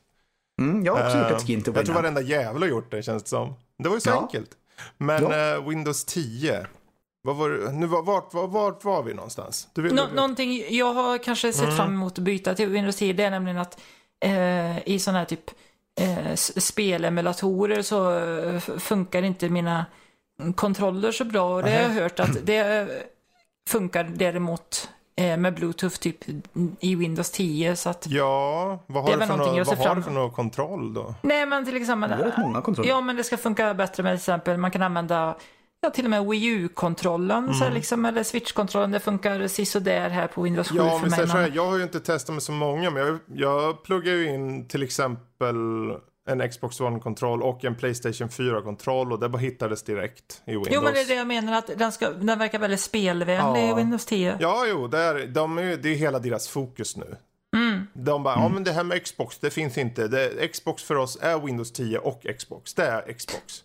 Mm, jag har också gjort Eh, ett skin till Jag tror Winamp. varenda jävel har gjort det känns det som. Det var ju så Ja. enkelt. Men Ja. eh, Windows 10. Vad var det? Nu var, vart, vart, vart var vi någonstans? Du vet, Nå- någonting jag har kanske sett Mm. fram emot att byta till Windows 10 det är nämligen att eh, i sådana här typ eh, spelemulatorer så eh, funkar inte mina kontroller så bra och det har jag hört att det eh, funkar däremot eh, med Bluetooth typ i Windows 10. Så att, Ja, vad Det är har, du för, någonting nå- jag ser vad har du för någon kontroll då? nej men till exempel. Det många kontroller. Ja men det ska funka bättre med till exempel man kan använda Ja, till och med Wii U-kontrollen, så här liksom, eller Switch-kontrollen. Det funkar sisådär här på Windows 7 Ja, för mig. här, jag har ju inte testat med så många, men jag, jag pluggar ju in till exempel en Xbox One-kontroll och en Playstation 4-kontroll och det bara hittades direkt i Windows. Jo, men det är det jag menar, att den, ska, den verkar väldigt spelvänlig i Ja. Windows 10. Ja, jo, det är, de är, det är hela deras fokus nu. Mm. De bara, ja men det här med Xbox, det finns inte. Det, Xbox för oss är Windows 10 och Xbox. Det är Xbox.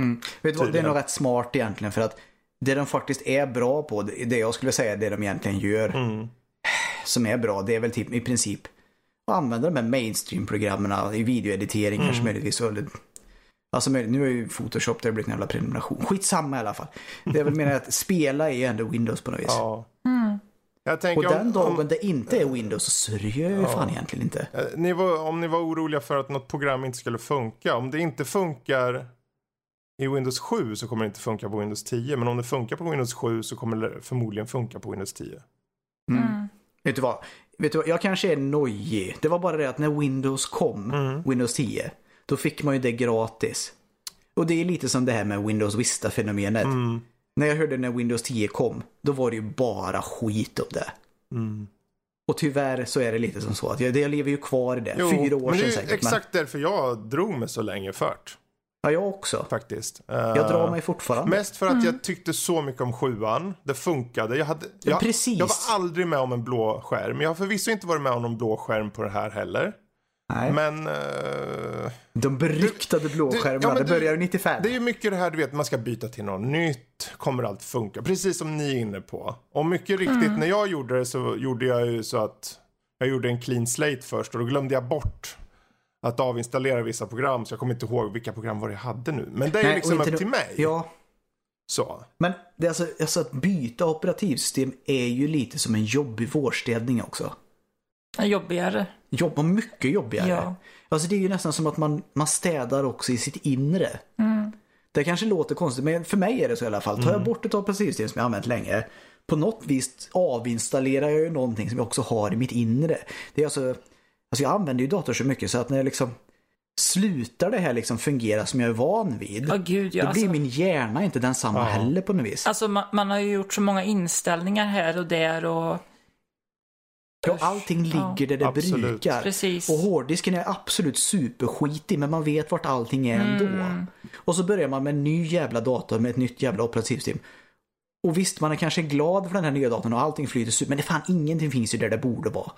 Mm. Vet du vad, det är nog rätt smart egentligen för att det de faktiskt är bra på, det jag skulle säga det de egentligen gör Mm. som är bra, det är väl typ i princip att använda de här mainstream-programmen i videoediteringar Mm. som möjligtvis Alltså nu är ju Photoshop, det har blivit en jävla prenumeration. Skitsamma i alla fall. Det är väl mer att spela är ju ändå Windows på något vis. Ja. Mm. Jag Och tänker den om, dagen om, det inte är Windows så sörjer jag ju fan egentligen inte. eh, ni var, om ni var oroliga för att något program inte skulle funka. Om det inte funkar i Windows 7 så kommer det inte funka på Windows 10. Men om det funkar på Windows 7 så kommer det förmodligen funka på Windows 10. Mm. Vet du vad? Vet du vad? Jag kanske är nojig. Det var bara det att när Windows kom, Mm. Windows 10, då fick man ju det gratis. Och det är lite som det här med Windows Vista-fenomenet. Mm. När jag hörde när Windows 10 kom, då var det ju bara skit om det. Mm. Och tyvärr så är det lite som så att jag, jag lever ju kvar i det. Jo, Fyra år men det sedan är säkert. exakt därför jag drog mig så länge fört. Ja, jag också. Faktiskt. Jag drar mig fortfarande. Mest för att jag tyckte så mycket om sjuan. Det funkade. Jag, hade, Ja, jag, precis. jag var aldrig med om en blå skärm. Jag har förvisso inte varit med om någon blå skärm på det här heller. Nej. Men eh, De beryktade blåskärmarna, ja, det börjar 95. det är ju mycket det här du vet, man ska byta till något nytt. Kommer allt funka? Precis som ni är inne på. Och mycket riktigt, när jag gjorde det så gjorde jag ju så att jag gjorde en clean slate först och då glömde jag bort att avinstallera vissa program. Så jag kommer inte ihåg vilka program var det jag hade nu. Men det är ju Nej, liksom upp till mig. Ja, Så. men det är alltså, alltså att byta operativsystem är ju lite som en jobbig vårstädning också. Jobbigare. Jobba mycket jobbigare. Ja. Alltså det är ju nästan som att man, man städar också i sitt inre. Mm. Det kanske låter konstigt, men för mig är det så i alla fall. Tar jag bort ett operativsystem som jag har använt länge, på något vis avinstallerar jag ju någonting som jag också har i mitt inre. Det är alltså, alltså jag använder ju dator så mycket så att när jag liksom slutar det här liksom fungera som jag är van vid, Ja, gud ja. då blir Alltså, min hjärna inte densamma Ja. heller på något vis. alltså man, man har ju gjort så många inställningar här och där och Ja, allting Ja, ligger där det absolut. brukar. precis. Och hårddisken är absolut superskitig men man vet vart allting är ändå. Mm. Och så börjar man med en ny jävla dator med ett nytt jävla operativsystem. Och visst, man är kanske glad för den här nya datorn och allting flyter super, men det fan ingenting finns ju där det borde vara.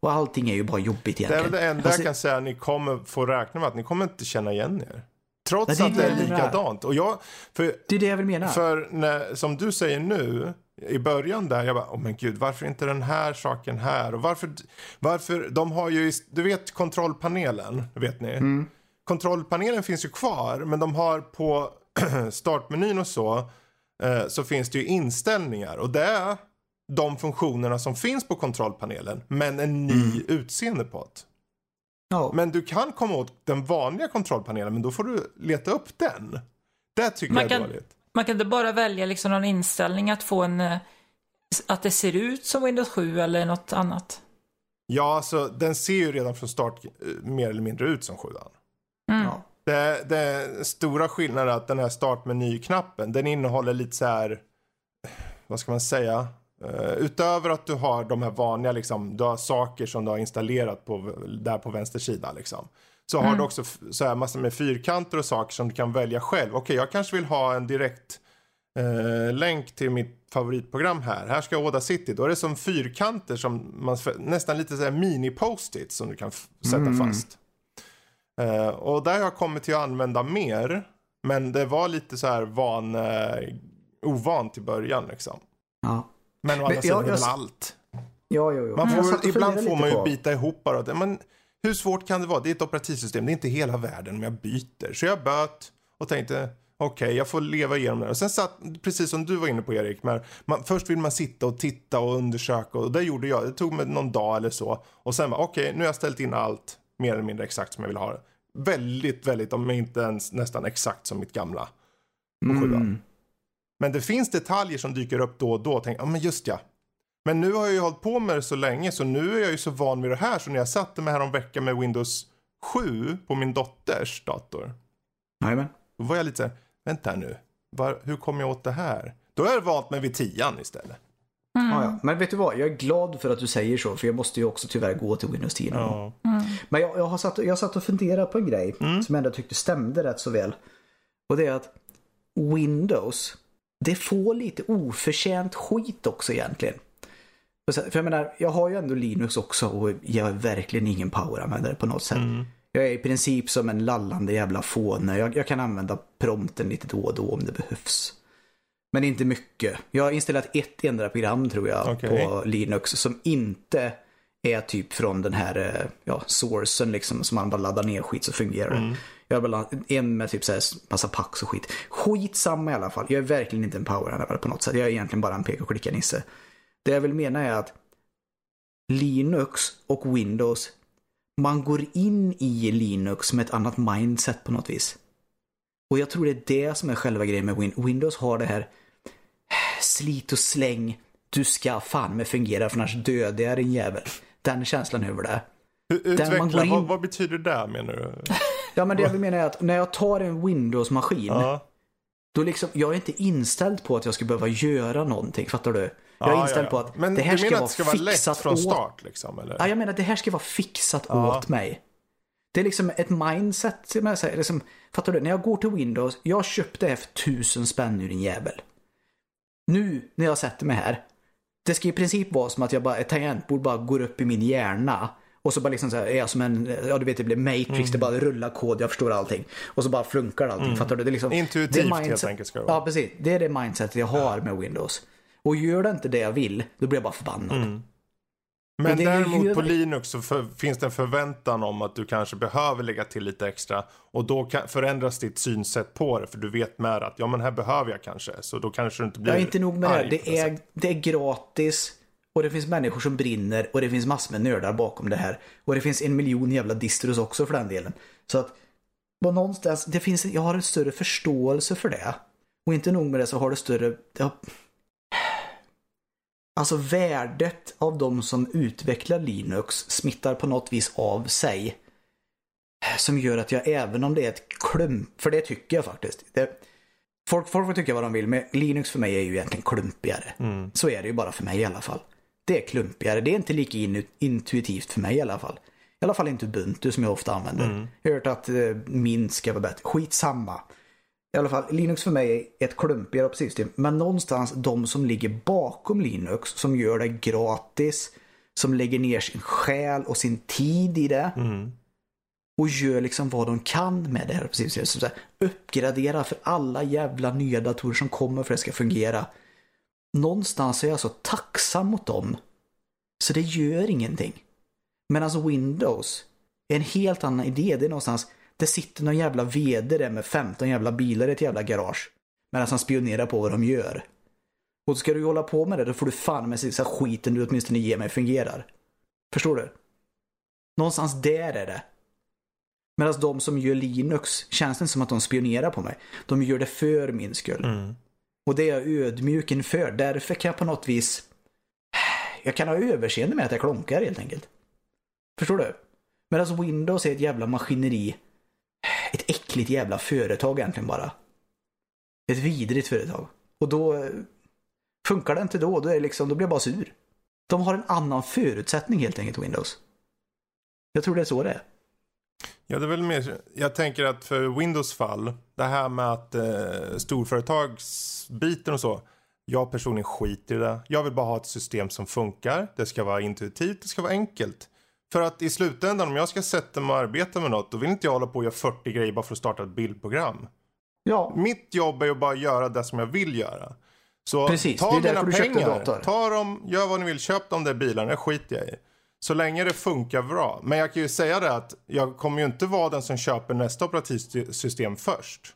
Och allting är ju bara jobbigt Det är egentligen. det enda Alltså, jag kan säga ni kommer få räkna med att ni kommer inte känna igen er. Trots det att det är likadant. Och jag, för, Det är det jag vill mena. för när, som du säger nu, i början där, jag bara, oh men gud, varför inte den här saken här? Och varför, varför, de har ju, du vet kontrollpanelen, vet ni? Mm. Kontrollpanelen finns ju kvar, men de har på startmenyn och så, eh, så finns det ju inställningar. Och det de funktionerna som finns på kontrollpanelen, men en ny Mm. utseende på det. ja. Men du kan komma åt den vanliga kontrollpanelen men då får du leta upp den. Det tycker Man jag är kan- dåligt. Man kan inte bara välja liksom någon inställning att få en eh, att det ser ut som Windows 7 eller något annat. Ja, alltså den ser ju redan från start eh, mer eller mindre ut som sjuan. Mm. Ja. Det, det stora skillnaden är att den här startmeny-knappen, den innehåller lite så här, vad ska man säga? Eh, utöver att du har de här vanliga, liksom, du har saker som du har installerat på, där på vänster sida liksom. Så har du också så här massor med fyrkanter och saker som du kan välja själv. Okej, jag kanske vill ha en direkt eh, länk till mitt favoritprogram här. Här ska Oda City. Då är det som fyrkanter som man, nästan lite så här mini-post-it som du kan sätta fast. Eh, och där har jag kommit till att använda mer. Men det var lite så här van, eh, ovant i början liksom. Ja. Men å andra sidan är väl jag- allt. Ja, jo, jo. Man får, ibland får man ju på- bita ihop bara. det. Men hur svårt kan det vara? Det är ett operativsystem. Det är inte hela världen om jag byter. Så jag böt och tänkte okej, jag får leva igenom det. Och sen satt, precis som du var inne på Erik, men man, först vill man sitta och titta och undersöka och det gjorde jag. Det tog mig någon dag eller så. Och sen var okej, nu har jag ställt in allt mer eller mindre exakt som jag vill ha det. Väldigt, väldigt, om inte ens nästan exakt som mitt gamla på sjuan. Mm. Men det finns detaljer som dyker upp då och då. Tänk, ja men just ja. Men nu har jag ju hållit på med det så länge så nu är jag ju så van vid det här så när jag satte mig här om veckan med Windows 7 på min dotters dator. Jajamän. Då var jag lite såhär, vänta nu, var, hur kommer jag åt det här? Då har jag valt mig vid tian istället. Ja, ja. Men vet du vad, jag är glad för att du säger så för jag måste ju också tyvärr gå till Windows 10 någon gång. Ja. Men jag, jag, har satt, jag satt och funderat på en grej som jag ändå tyckte stämde rätt så väl. Och det är att Windows, det får lite oförtjänt skit också egentligen. För jag menar, jag har ju ändå Linux också och jag är verkligen ingen poweranvändare på något sätt. Jag är i princip som en lallande jävla fåne. Jag, jag kan använda prompten lite då och då om det behövs. Men inte mycket. Jag har installerat ett enda program tror jag Okej. på Linux som inte är typ från den här eh, ja, sourcen liksom som man bara laddar ner skit så fungerar det. Jag har en med typ så här massa packs och skit. Skitsamma i alla fall. Jag är verkligen inte en poweranvändare på något sätt. Jag är egentligen bara en peka och klicka nisse. Det jag vill mena är att Linux och Windows, man går in i Linux med ett annat mindset på något vis. Och jag tror det är det som är själva grejen med Win- Windows har det här slit och släng. Du ska fan med fungera för annars dödar jag din jävel. Den känslan över det. Utveckla, in- vad, vad betyder det menar du? Ja men det jag vill mena är att när jag tar en Windows-maskin Ja. Då liksom, jag är inte inställd på att jag ska behöva göra någonting, fattar du? Jag är inställd ja, på ja. att Men det här ska menar vara att ska vara lätt fixat från åt... start liksom? Eller? Ja, jag menar det här ska vara fixat åt mig. Det är liksom ett mindset, jag säger, liksom, fattar du? När jag går till Windows, jag köpte det här för tusen spänn ur en jävel. Nu när jag sätter mig här, det ska i princip vara som att jag bara, ett tangentbord bara går upp i min hjärna. Och så bara liksom så här, är jag som en, ja du vet det blir Matrix, Mm. det bara rullar kod, jag förstår allting. Och så bara funkar allting, fattar du? Det är liksom, Intuitivt det är helt mindset- enkelt ska det vara. Ja, precis. Det är det mindsetet jag har med Windows. Och gör det inte det jag vill, då blir jag bara förbannad. Mm. Men är ju- däremot på Linux så för, finns det en förväntan om att du kanske behöver lägga till lite extra. Och då kan, förändras ditt synsätt på det. För du vet med att ja men här behöver jag kanske. Så då kanske du inte blir Jag är inte nog med det. Det är, det är gratis. Och det finns människor som brinner och det finns massor med nördar bakom det här. Och det finns en miljon jävla distros också för den delen. Så att på någonstans, det finns, jag har en större förståelse för det. Och inte nog med det så har det större... Det har, alltså värdet av de som utvecklar Linux smittar på något vis av sig. Som gör att jag även om det är ett klump, för det tycker jag faktiskt. Det, folk, folk får tycka vad de vill, men Linux för mig är ju egentligen klumpigare. Mm. Så är det ju bara för mig i alla fall. Det är klumpigare, det är inte lika in, intuitivt för mig i alla fall. I alla fall inte Ubuntu som jag ofta använder. Jag har hört att eh, min ska vara bättre. Skitsamma. I alla fall, Linux för mig är ett klumpigare operativsystem. Men någonstans de som ligger bakom Linux, som gör det gratis, som lägger ner sin själ och sin tid i det. Mm. Och gör liksom vad de kan med det här operativsystemet. Uppgradera för alla jävla nya datorer som kommer för att det ska fungera. Någonstans är jag så tacksam mot dem. Så det gör ingenting. Men alltså Windows är en helt annan idé. Det är någonstans, det sitter någon jävla vd där med 15 jävla bilar i ett jävla garage. Medan han spionerar på vad de gör. Och ska du hålla på med det, då får du fan med sig så skiten du åtminstone ger mig fungerar. Förstår du? Någonstans där är det. Medan de som gör Linux känns det inte som att de spionerar på mig. De gör det för min skull. Mm. Och det är jag ödmjuk inför. Därför kan jag på något vis... Jag kan ha överseende med att jag klonkar helt enkelt. Förstår du? Medan Windows är ett jävla maskineri. Ett äckligt jävla företag egentligen bara. Ett vidrigt företag. Och då eh, funkar det inte då, då, är det liksom, då blir jag bara sur. De har en annan förutsättning helt enkelt, Windows. Jag tror det är så det är. Ja, det är väl mer, jag tänker att för Windows fall, det här med att eh, storföretagsbiten och så. Jag personligen skiter i det. Jag vill bara ha ett system som funkar. Det ska vara intuitivt, det ska vara enkelt. För att i slutändan om jag ska sätta mig och arbeta med något, då vill inte jag hålla på och göra 40 grejer bara för att starta ett bildprogram. Ja, Mitt jobb är ju bara att göra det som jag vill göra. Så Precis, ta mina köpte pengar, ta dem, gör vad ni vill, köp de där bilarna, det skiter jag i. Så länge det funkar bra. Men jag kan ju säga det att jag kommer ju inte vara den som köper nästa operativsystem först.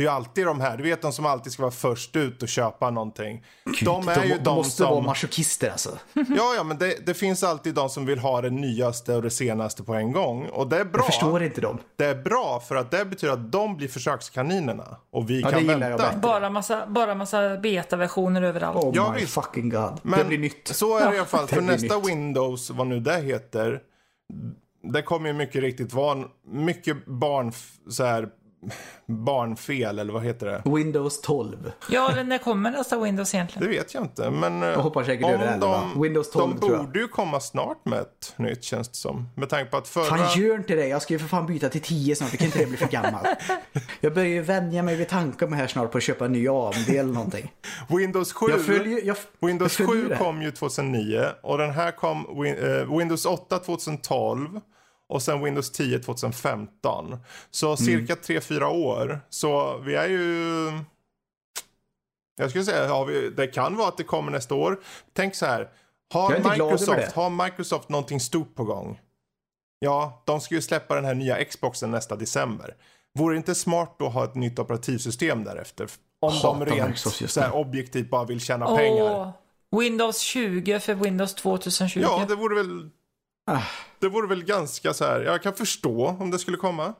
Det är ju alltid de här, du vet de som alltid ska vara först ut och köpa någonting. de är de, ju de de, måste vara som... masochister alltså. Ja, ja, men det, det finns alltid de som vill ha det nyaste och det senaste på en gång. Och det är bra. Jag förstår inte dem. Det är bra för att det betyder att de blir försökskaninerna. Och vi Ja, kan vänta. Bara massa, bara massa betaversioner överallt. Oh Ja, my visst. fucking god. Men det blir nytt. så är det i alla fall. För nästa nytt. Windows, vad nu det heter. Det kommer ju mycket riktigt vara mycket barn, så här, barnfel eller vad heter det? Windows 12. Ja, eller när kommer nästa Windows egentligen? Det vet jag inte. Men eh, Jag hoppar säkert om över de, Windows 12 de borde ju komma snart med ett nytt känns det som. Med tanke på att förra... Fan gör inte det. Jag ska ju för fan byta till 10 snart. Det kan inte det bli för gammalt. Jag börjar ju vänja mig vid tanken här snart på att köpa en ny AMD eller någonting. Windows 7, Jag följer, jag, Windows jag följer 7 det här. kom ju 2009 och den här kom Win- eh, Windows 8 2012 och sen Windows 10 2015. Så Mm. cirka 3-4 år. Så vi är ju... Jag skulle säga, ja, vi, det kan vara att det kommer nästa år. Tänk så här. Har Microsoft, har Microsoft någonting stort på gång? Ja, de ska ju släppa den här nya Xboxen nästa december. Vore det inte smart då att ha ett nytt operativsystem därefter? Om Hatar de rent så här, objektivt bara vill tjäna pengar. Åh, Windows 20 för Windows 2020. Ja, det vore väl... Det vore väl ganska så här, jag kan förstå om det skulle komma.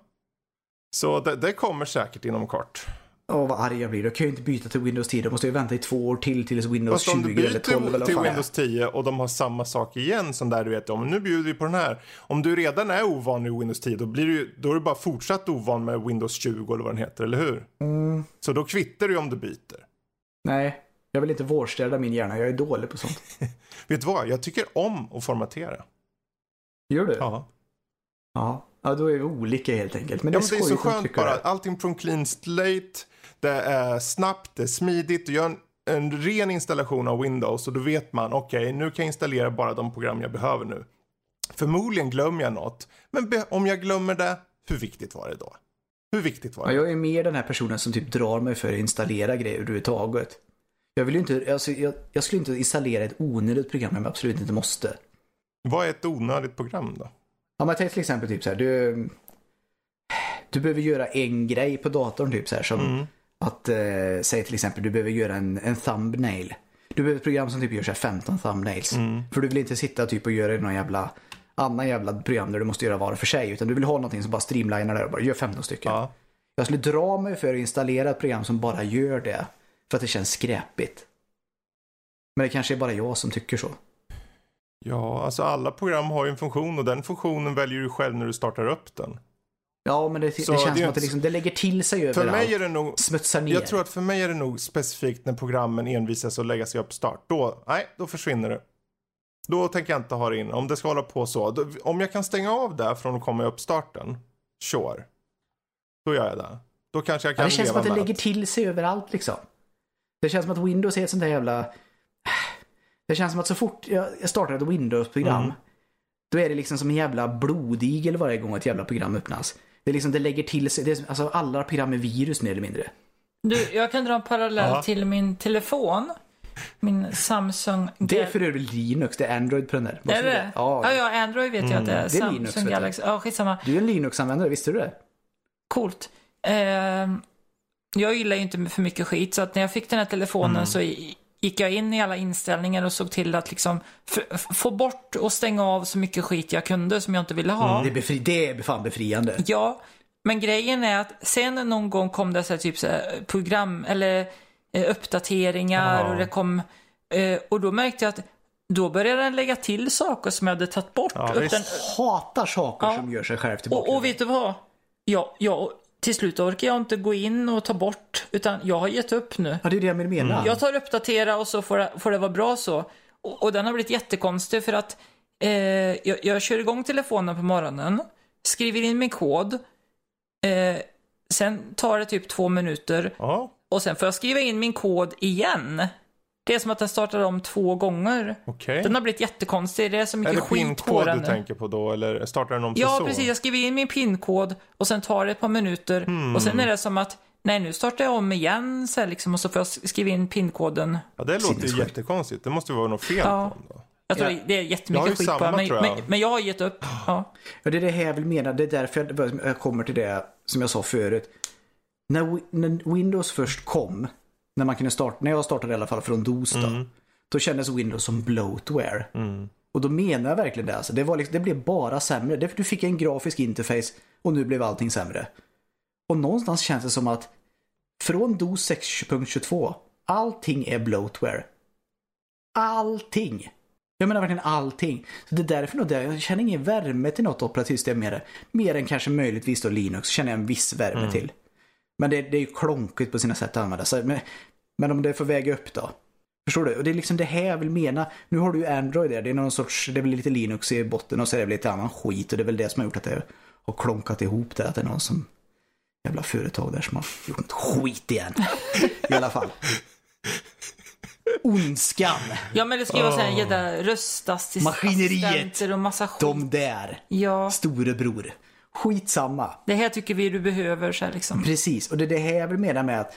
Så det, det kommer säkert inom kort. Åh vad arg jag blir. Då kan jag ju inte byta till Windows 10. Då måste jag vänta i två år till tills Windows Fast om du 20 eller 12 eller byter vad till fan. Windows 10 och de har samma sak igen som där du vet om nu bjuder vi på den här. Om du redan är ovan i Windows 10 då, blir du, då är du bara fortsatt ovan med Windows 20 eller vad den heter, eller hur? Mm. Så då kvittar ju om du byter. Nej, jag vill inte vårstäda min hjärna. Jag är dålig på sånt. Vet du vad? Jag tycker om att formatera. Gör du? Ja. Ja. Ja, då är vi olika helt enkelt. Men det Ja, är men det är så skönt bara. det. Allting från clean slate. Det är snabbt, det är smidigt. Du gör en, en ren installation av Windows och då vet man okej, nu kan jag installera bara de program jag behöver nu. Förmodligen glömmer jag något. Men om jag glömmer det, hur viktigt var det då? Hur viktigt var Ja, det? jag är mer den här personen som typ drar mig för att installera grejer överhuvudtaget. Jag vill ju inte, alltså, jag, jag skulle inte installera ett onödigt program om jag absolut inte måste. Vad är ett onödigt program då? Ja, men till exempel typ så här, du, du behöver göra en grej på datorn typ så här som Mm. att, eh, säg till exempel du behöver göra en, en thumbnail. Du behöver ett program som typ gör så här 15 thumbnails. Mm. För du vill inte sitta typ och göra någon jävla annan jävla program där du måste göra var för sig. Utan du vill ha någonting som bara streamlinar där och bara gör 15 stycken. Ja. Jag skulle dra mig för att installera ett program som bara gör det. För att det känns skräpigt. Men det kanske är bara jag som tycker så. Ja, alltså alla program har ju en funktion och den funktionen väljer du själv när du startar upp den. Ja, men det, Så det det känns är som att det, liksom, det lägger till sig För överallt. mig är det nog Smutsar ner. Jag tror att för mig är det nog specifikt när programmen envisas att lägga sig upp start. Då, nej, då försvinner det. Då tänker jag inte ha det in. Om det ska hålla på så. Då, om jag kan stänga av det från att komma i uppstarten. Sure. Då gör jag det. Då kanske jag Ja, kan det känns som leva att det lägger till sig överallt liksom. Det känns som att Windows är ett sånt där jävla... Det känns som att så fort jag startar ett Windows-program Mm. då är det liksom som en jävla blodigel varje gång ett jävla program öppnas. Det är liksom, det lägger till sig, det är, alltså alla program är virus mer eller mindre. Du, jag kan dra en parallell Ja. till min telefon. Min Samsung Det är för övrigt Linux, det är Android på den där. Är det? vet. Ja, ja, ja, Android vet jag att det är. Det är Linux, Samsung du. Galaxy. Ja, skitsamma. Du är en Linux-användare, visste du det? Coolt. Ehm, jag gillar ju inte för mycket skit, så att när jag fick den här telefonen Mm. så gick jag in i alla inställningar och såg till att liksom få bort och stänga av så mycket skit jag kunde som jag inte ville ha. Det, är befri, det är fan befriande. Ja, men grejen är att sen någon gång kom det så här, typ så här, program eller eh, uppdateringar Ja. och det kom eh, och då märkte jag att då började den lägga till saker som jag hade tagit bort. Ja, den, Hatar saker Ja. som gör sig själv tillbaka. och, och vet du vad? Ja, ja, till slut orkar jag inte gå in och ta bort utan jag har gett upp nu. Ja, det är det jag menar. Mm. Jag tar uppdatera och så får det, får det vara bra så. Och, och den har blivit jättekonstig för att eh, jag, jag kör igång telefonen på morgonen, skriver in min kod, eh, sen tar det typ två minuter Ja, och sen får jag skriva in min kod igen. Det är som att den startar om två gånger. okej. Den har blivit jättekonstig, det är så Är mycket det skit på den. du tänker på då eller startar den om Ja, så? precis. Jag skriver in min pinkod och sen tar det ett par minuter. Hmm. Och sen är det som att, nej nu startar jag om igen så här, liksom, och så får jag skriva in pinkoden. Ja, det låter ju jättekonstigt. Det måste ju vara något fel Ja. på den då. Jag tror Ja. det är jättemycket skit på samma, den, men, tror jag. men, men jag har gett upp. Ja. Ja, det är det här jag vill mena. Det är därför jag, kommer till det som jag sa förut. när, när Windows först kom, när man kunde starta, när jag startade i alla fall från DOS då, då kändes Windows som bloatware. Och då menar jag verkligen det. Alltså. Det, var liksom, det blev bara sämre. Det, du fick en grafisk interface och nu blev allting sämre. Och någonstans känns det som att från DOS 6.22, allting är bloatware. Allting! Jag menar verkligen allting. Så det är därför nog det, jag känner ingen värme till något operativsystem mer, mer än kanske möjligtvis då Linux känner jag en viss värme till. Men det, det är ju klonkigt på sina sätt att använda. Så, men, men om det får väga upp då. Förstår du? Och det är liksom det här jag vill mena. Nu har du ju Android där. Det är någon sorts, det är väl lite Linux i botten och så är det väl lite annan skit. Och det är väl det som har gjort att det har klonkat ihop där. Att det är någon som, jävla företag där som har gjort något skit igen. I alla fall. Ondskan. Ja, men det ska ju vara så här jävla röstassistenter Maskineriet. och massa skit. De där. Ja, Storebror. Skitsamma. det här tycker vi du behöver så här liksom. Precis, och det är det här jag vill mena med att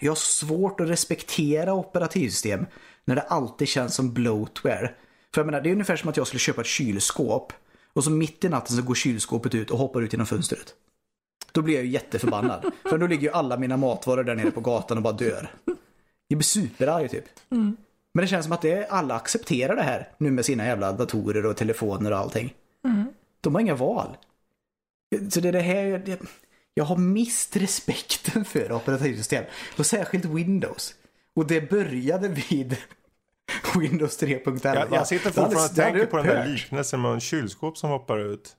jag har svårt att respektera operativsystem när det alltid känns som bloatware. För jag menar, det är ungefär som att jag skulle köpa ett kylskåp och så mitt i natten så går kylskåpet ut och hoppar ut genom fönstret. Då blir jag ju jätteförbannad. för då ligger ju alla mina matvaror där nere på gatan och bara dör. Jag blir superarg typ. Men det känns som att det, alla accepterar det här nu med sina jävla datorer och telefoner och allting. De har inga val. Så det är det här jag, jag, har mist respekten för operativsystem. Och särskilt Windows. Och det började vid Windows 3.11. Jag, jag sitter Det fortfarande och det tänker på den där liknelsen med en kylskåp som hoppar ut.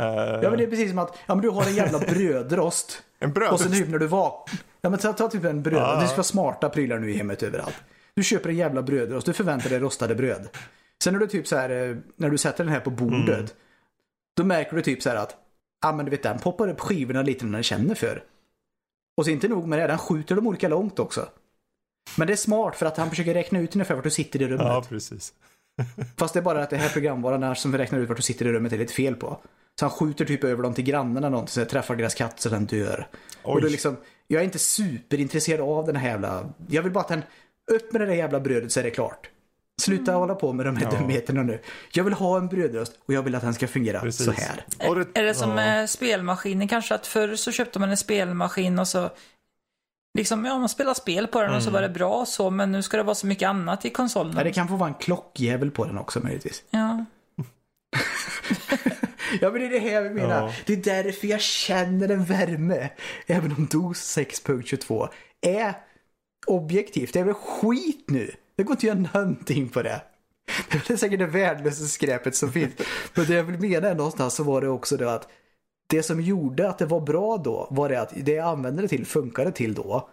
Eh, Ja men det är precis som att ja, men du har en jävla brödrost. En brödrost? Och så typ när du var... Ja men ta, ta typ en bröd. Ja. Det ska vara smarta prylar nu i hemmet överallt. Du köper en jävla brödrost. Du förväntar dig rostade bröd. Sen när du typ så här, eh, när du sätter den här på bordet. Mm. Då märker du typ så här att, ja men du vet den poppar upp skivorna lite när den känner för. Och så inte nog med det, den skjuter dem olika långt också. Men det är smart för att han försöker räkna ut ungefär vart du sitter i rummet. ja, precis. Fast det är bara att det här programvaran som räknar ut vart du sitter i rummet är lite fel på. Så han skjuter typ över dem till grannarna någonting så jag träffar deras katt så den dör. Och Oj. då liksom, jag är inte superintresserad av den här jävla, jag vill bara att den, upp med det där jävla brödet så är det klart. Sluta hålla på med de här Ja. dumheterna nu. Jag vill ha en brödrost och jag vill att den ska fungera Precis. så här. Det, Är det som ja. med spelmaskiner kanske? Att förr så köpte man en spelmaskin och så Liksom, ja, man spelar spel på den och så var det bra och så, men nu ska det vara så mycket annat i konsolen. Ja, det kan få vara en klockjävel på den också möjligtvis. Ja. Ja men det är det här jag menar. Ja. Det är därför jag känner en värme. Även om DOS 6.22 är objektivt. Det är väl skit nu. Det går inte att göra någonting på det. Det är säkert det värdelösa skräpet som finns. Men det jag vill mena är någonstans så var det också det att det som gjorde att det var bra då var det att det jag använde det till funkade till då.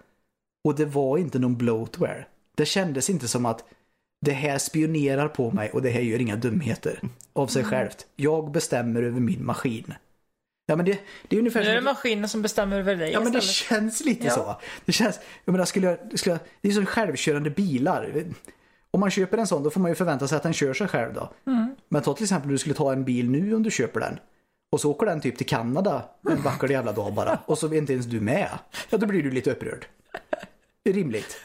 Och det var inte någon bloatware. Det kändes inte som att det här spionerar på mig och det här gör inga dumheter av sig självt. Jag bestämmer över min maskin. Ja men det, det är ungefär Nu är det maskinen som bestämmer över dig Ja men det istället. känns lite Ja. så. Det känns, jag menar skulle jag, skulle jag, det är som självkörande bilar. Om man köper en sån då får man ju förvänta sig att den kör sig själv då. Men ta till exempel du skulle ta en bil nu om du köper den. Och så åker den typ till Kanada en vacker jävla dag bara. Och så är inte ens du med. Ja då blir du lite upprörd. Det är rimligt.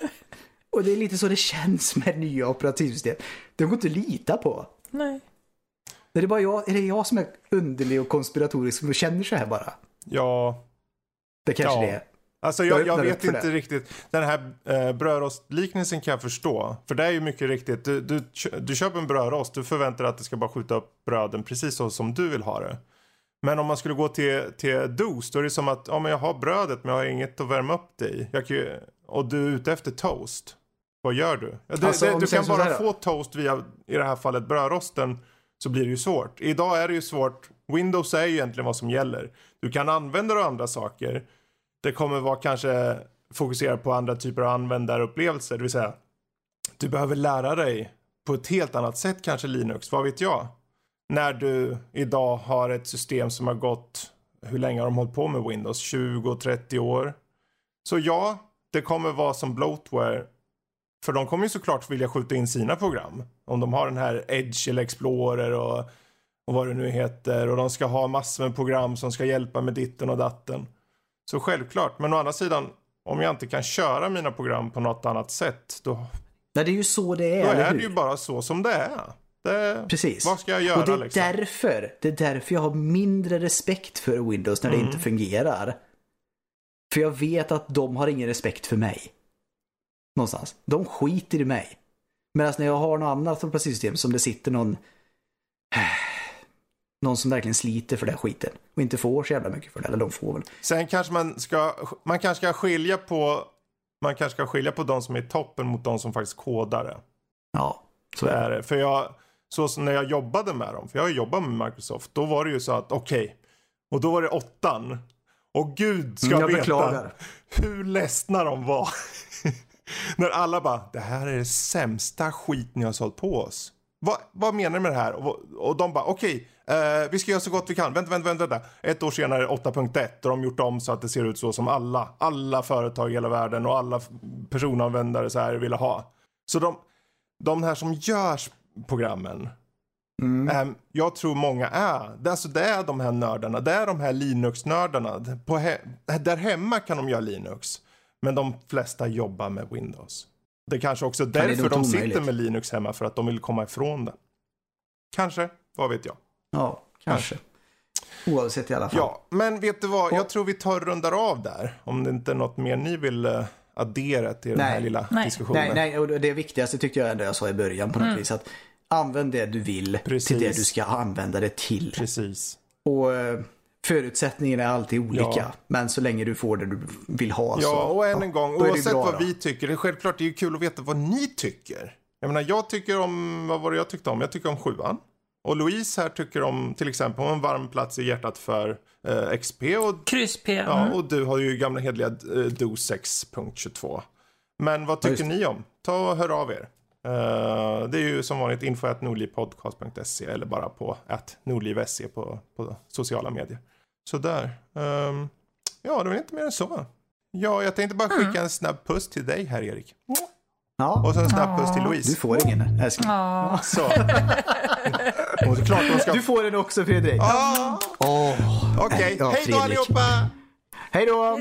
Och det är lite så det känns med nya operativsystem. De går inte att lita på. Nej. Är det bara jag, är det jag som är underlig och konspiratorisk som känner så här bara? Ja, Det kanske Ja. det är. Alltså Jag jag, vet inte det. riktigt. Den här eh, brödrostliknelsen kan jag förstå. För det är ju mycket riktigt. Du, du, du köper en brödrost, du förväntar dig att det ska bara skjuta upp bröden precis så som du vill ha det. Men om man skulle gå till, till dos, då är det som att ja, men jag har brödet men jag har inget att värma upp det i. Ju, och du är ute efter toast. Vad gör du? Ja, det, Alltså, det, du kan bara få toast via, i det här fallet, brödrosten. Så blir det ju svårt. Idag är det ju svårt. Windows är ju egentligen vad som gäller. Du kan använda det och andra saker. Det kommer vara kanske fokuserat på andra typer av användarupplevelser. Det vill säga, du behöver lära dig på ett helt annat sätt kanske Linux, vad vet jag? När du idag har ett system som har gått, hur länge har de hållit på med Windows? 20-30 år? Så ja, det kommer vara som bloatware. För de kommer ju såklart vilja skjuta in sina program. Om de har den här Edge eller Explorer och, och vad det nu heter. Och de ska ha massor med program som ska hjälpa med ditten och datten. Så självklart, men å andra sidan, om jag inte kan köra mina program på något annat sätt, då, Nej, det är ju så det är, då är det ju bara så som det är. Det, Precis. Vad ska jag göra Och det är liksom? därför, det är därför jag har mindre respekt för Windows när det Mm. inte fungerar. För jag vet att de har ingen respekt för mig. Någonstans. De skiter i mig. Medan när jag har något annat operativsystem som det sitter någon någon som verkligen sliter för den skiten och inte får så jävla mycket för det. Eller de får väl. Sen kanske man ska, man kanske ska skilja på, man kanske ska skilja på de som är toppen mot de som faktiskt kodar det. Ja, så är det. För jag, så som när jag jobbade med dem, för jag har jobbat med Microsoft, då var det ju så att okej, och då var det åttan. Och gud ska Mm, jag veta beklagar. hur ledsna de var. när alla bara, det här är det sämsta skit ni har sålt på oss. Vad, vad menar ni med det här? Och, och de bara, okej, eh, vi ska göra så gott vi kan. Vänta, vänta, vänta, vänta. Ett år senare 8.1 och de gjort om så att det ser ut så som alla, alla företag i hela världen och alla personanvändare så här ville ha. Så de, de här som gör programmen, ehm, jag tror många är, det, alltså det är de här nördarna, det är de här Linux-nördarna. He- där hemma kan de göra Linux, men de flesta jobbar med Windows. Det är kanske också är därför de sitter med Linux hemma, för att de vill komma ifrån det. Kanske, vad vet jag. Ja, kanske. Oavsett i alla fall. Ja, men vet du vad, jag tror vi tar och rundar av där. Om det inte är något mer ni vill eh, addera till den här Nej. lilla Nej. diskussionen. Nej, nej, och det viktigaste tyckte jag ändå jag sa i början på något vis. Att använd det du vill Precis. till det du ska använda det till. Precis. Och eh, förutsättningarna är alltid olika. Ja. Men så länge du får det du vill ha så. Ja, och än en gång, är det oavsett vad då. vi tycker, det är självklart det är ju kul att veta vad ni tycker. Jag menar, jag tycker om, vad var det jag tyckte om? Jag tycker om sjuan. Och Louise här tycker om, till exempel, om en varm plats i hjärtat för eh, XP. Och, Kryss P. ja, Mm. och du har ju gamla hedliga eh, Do 6.22. Men vad tycker ni om? Ta och hör av er. Eh, det är ju som vanligt info at nordlivpodcast.se eller bara på at nordliv.se på, på sociala medier. Sådär. Um, ja, det var inte mer än så. Ja, jag tänkte bara skicka en snabb puss till dig här Erik. Ja, Och så en snabb puss till du Louise. får ingen älskling. Ja. Så. Och klart ska... Du får den också Fredrik. Ah, Åh, Okej, Ja, hej då allihopa! Hej då.